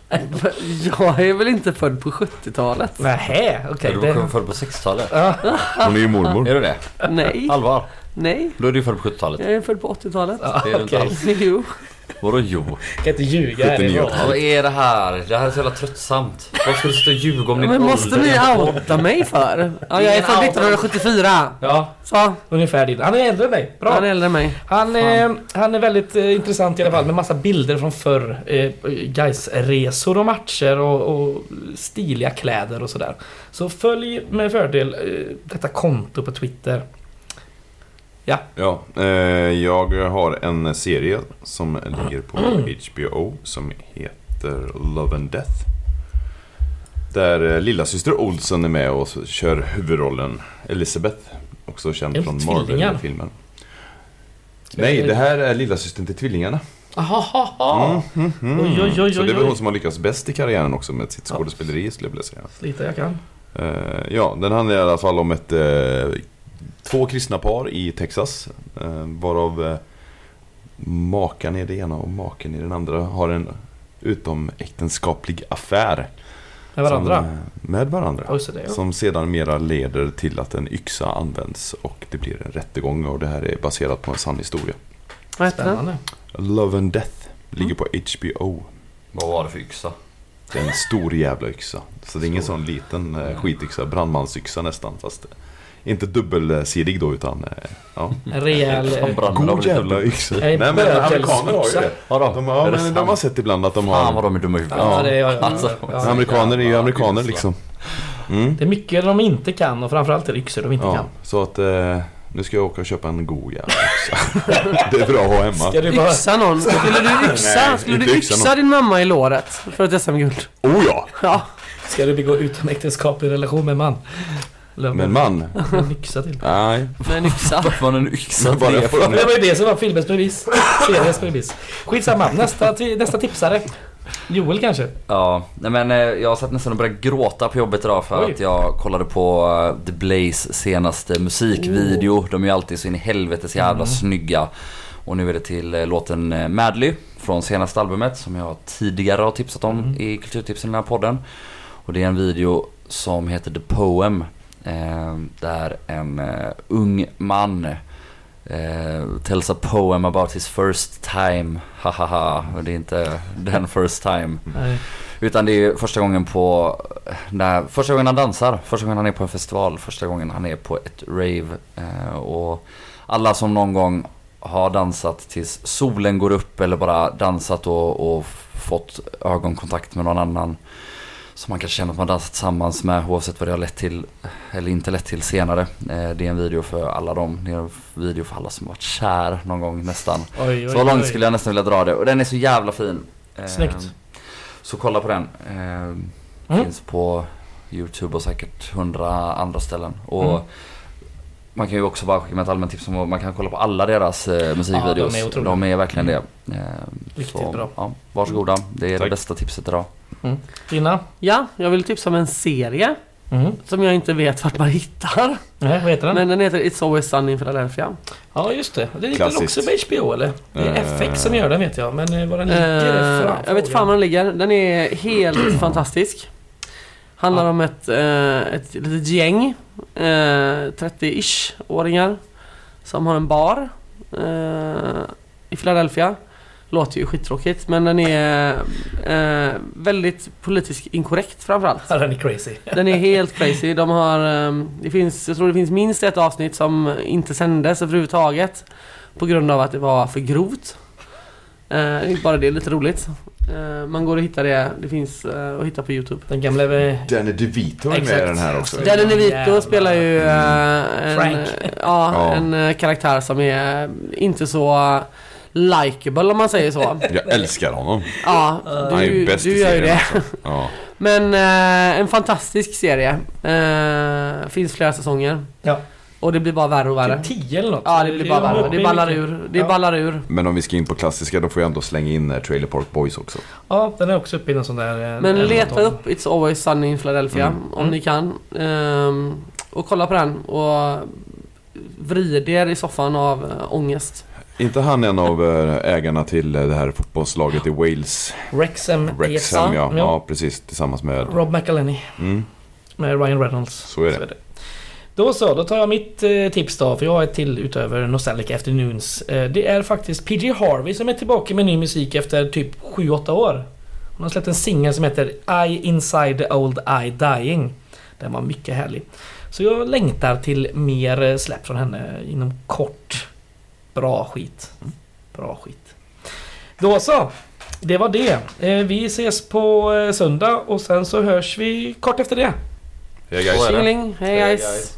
Jag är väl inte född på 70-talet? Nähä, okej. Är det- du född på 60-talet? Ja, Hon är ju mormor. Är du det? Nej. Allvar? Nej. Då är du född på 70-talet. Jag är född på 80-talet. ja, Det är du inte alls. Jo. Vadå jo? Kan inte ljuga här. 79. idag. Vad är det här? Det här är så jävla tröttsamt. Vad ska du sitta och ljuga om din Men måste ni outa mig för? Ja, jag är född 1974. Ja, Så, ungefär din. Han är äldre än dig. Bra. han är äldre än mig. Han, eh, han är väldigt eh, intressant i alla fall med massa bilder från förr. Eh, guys resor och matcher och, och stiliga kläder och sådär. Så följ med fördel eh, detta konto på Twitter. Ja, eh, jag har en serie som ligger på HBO som heter Love and Death. Där eh, lilla syster Olsen är med och kör huvudrollen Elizabeth. Också känd från? Marvel-filmen. Nej, det här är lilla systern till tvillingarna. Ahaha! Mm, mm. Oj, oj, oj, Så det är väl hon som har lyckats bäst i karriären också med sitt Ja. skådespeleri skulle jag vilja säga. Slita jag kan. Eh, ja, den handlar i alla fall om ett två kristna par i Texas. Eh, varav eh, makan i det ena och maken i den andra har en utomäktenskaplig affär. Med varandra. Som, eh, med varandra. Så det, ja. Som sedan mera leder till att en yxa används och det blir en rättegång och det här är baserat på en sann historia. Vad heter den? Spännande. Love and Death ligger på HBO. Vad var det för yxa? Det är en stor jävla yxa. Så det är ingen sån liten skityxa, brandmansyxa nästan. Fast inte dubbelsidig då utan eh, ja. En rejäl... Har God jävla yxa. Nej men amerikaner har ju det. De, har, det men de har sett ibland att de Fan vad har... de är dumma i huvudet. Ja, det är. Alltså, ja. Amerikaner är ju amerikaner liksom. Mm. Det är mycket de inte kan och framförallt är det yxor de inte Ja, kan. så att eh, nu ska jag åka och köpa en god jävla yxa. det är bra att ha hemma. Ska du bara... Yxa någon? Skulle du yxa, Nej, skulle du yxa yxa din mamma i låret för ett SM-guld? Oh ja! Ja. Ska du begå utomäktenskaplig relation med en man? Lömmer. Men man, En yxa till. nej. Med en yxa. Varför var det en yxa Men bara jag det får- för? Det var ju det som var filmens bevis. Seriens bevis. Skitsamma. Nästa, nästa tipsare. Joel kanske? Ja, nej men eh, jag satt nästan och började gråta på jobbet idag för Oj. att jag kollade på eh, The Blaze senaste musikvideo. De är ju alltid så in i helvetes jävla Mm. snygga. Och nu är det till eh, låten Madly från senaste albumet som jag tidigare har tipsat om Mm. i Kulturtipsen i den här podden. Och det är en video som heter The Poem. Eh, där en eh, ung man eh, tells a poem about his first time. Hahaha. Och det är inte den first time. Nej. Utan det är första gången på, när, första gången han dansar, första gången han är på en festival, första gången han är på ett rave. Eh, och alla som någon gång har dansat tills solen går upp eller bara dansat och, och fått ögonkontakt med någon annan. Som man kan känna att man dansat tillsammans med oavsett vad det har lett till eller inte lett till senare. Eh, det är en video för alla dem. Det är en video för alla som varit kär någon gång nästan. Oj, oj, Så långt oj. skulle jag nästan vilja dra det. Och den är så jävla fin. Eh, Snyggt. Så kolla på den. Eh, Mm. Finns på Youtube och säkert hundra andra ställen. Och Mm. Man kan ju också bara skicka med ett allmänt tips om att man kan kolla på alla deras musikvideos. Ja, de är de är verkligen det. Eh, Riktigt så, bra. Ja, varsågoda. Det är det Tack. bästa tipset idag. Dina? Ja, jag vill tipsa om en serie Mm. som jag inte vet vart man hittar. Nej, vad heter den? Men den heter It's Always Sunny in Philadelphia. Ja, just det. Den ligger också på HBO eller? Det är Eh. FX som gör den vet jag, men eh, var den ligger fram jag vet fan var den ligger. Den är helt fantastisk. Handlar Ja. om ett, eh, ett litet gäng, eh, 30-ish-åringar, som har en bar eh, i Philadelphia. Låter ju skittråkigt men den är eh, väldigt politiskt inkorrekt framförallt. Ja, den är crazy. Den är helt crazy. De har, ehm, det finns, jag tror det finns minst ett avsnitt som inte sändes överhuvudtaget. På grund av att det var för grovt. Eh, bara det, lite roligt. Eh, man går och hittar det, det finns eh, att hitta på Youtube. Den gamla... eh, Danny DeVito är med i den här också. Den- Danny DeVito Jävlar. spelar ju eh, en, Frank. Ja, Ja. en eh, karaktär som är inte så likeable om man säger så. Jag älskar honom. Ja, Han är du, bäst du gör ju det. alltså. Ja. Men eh, en fantastisk serie. Eh, finns flera säsonger. Ja. Och det blir bara värre och värre. Typ 10 eller något. Ja, det blir bara värre. Det ballar ur. Det Ja. ballar ur. Men om vi ska in på klassiska då får jag ändå slänga in eh, Trailer Park Boys också. Ja, den är också uppe i någon sån där... eh, Men en leta upp It's Always Sunny in Philadelphia Mm. om Mm. ni kan. Ehm, och kolla på den och vrid er i soffan av äh, ångest. Inte han en av eh, ägarna till eh, det här fotbollslaget i Wales? Wrexham, Wrexham ja. ja. ja. precis. Tillsammans med... Rob McElhenney Mm. med Ryan Reynolds. Så är det. Då så, då tar jag mitt eh, tips då, för jag har ett till utöver Nostalgic Afternoons. Det är faktiskt PG Harvey som är tillbaka med ny musik efter typ 7-8 år. Hon har släppt en singel som heter I Inside the Old I Dying. Den var mycket härlig. Så jag längtar till mer släpp från henne inom kort. Bra skit. Bra skit. Då så. Det var det. Eh, Vi ses på eh, söndag och sen så hörs vi kort efter det. Hej guys. Tjingeling, hej guys.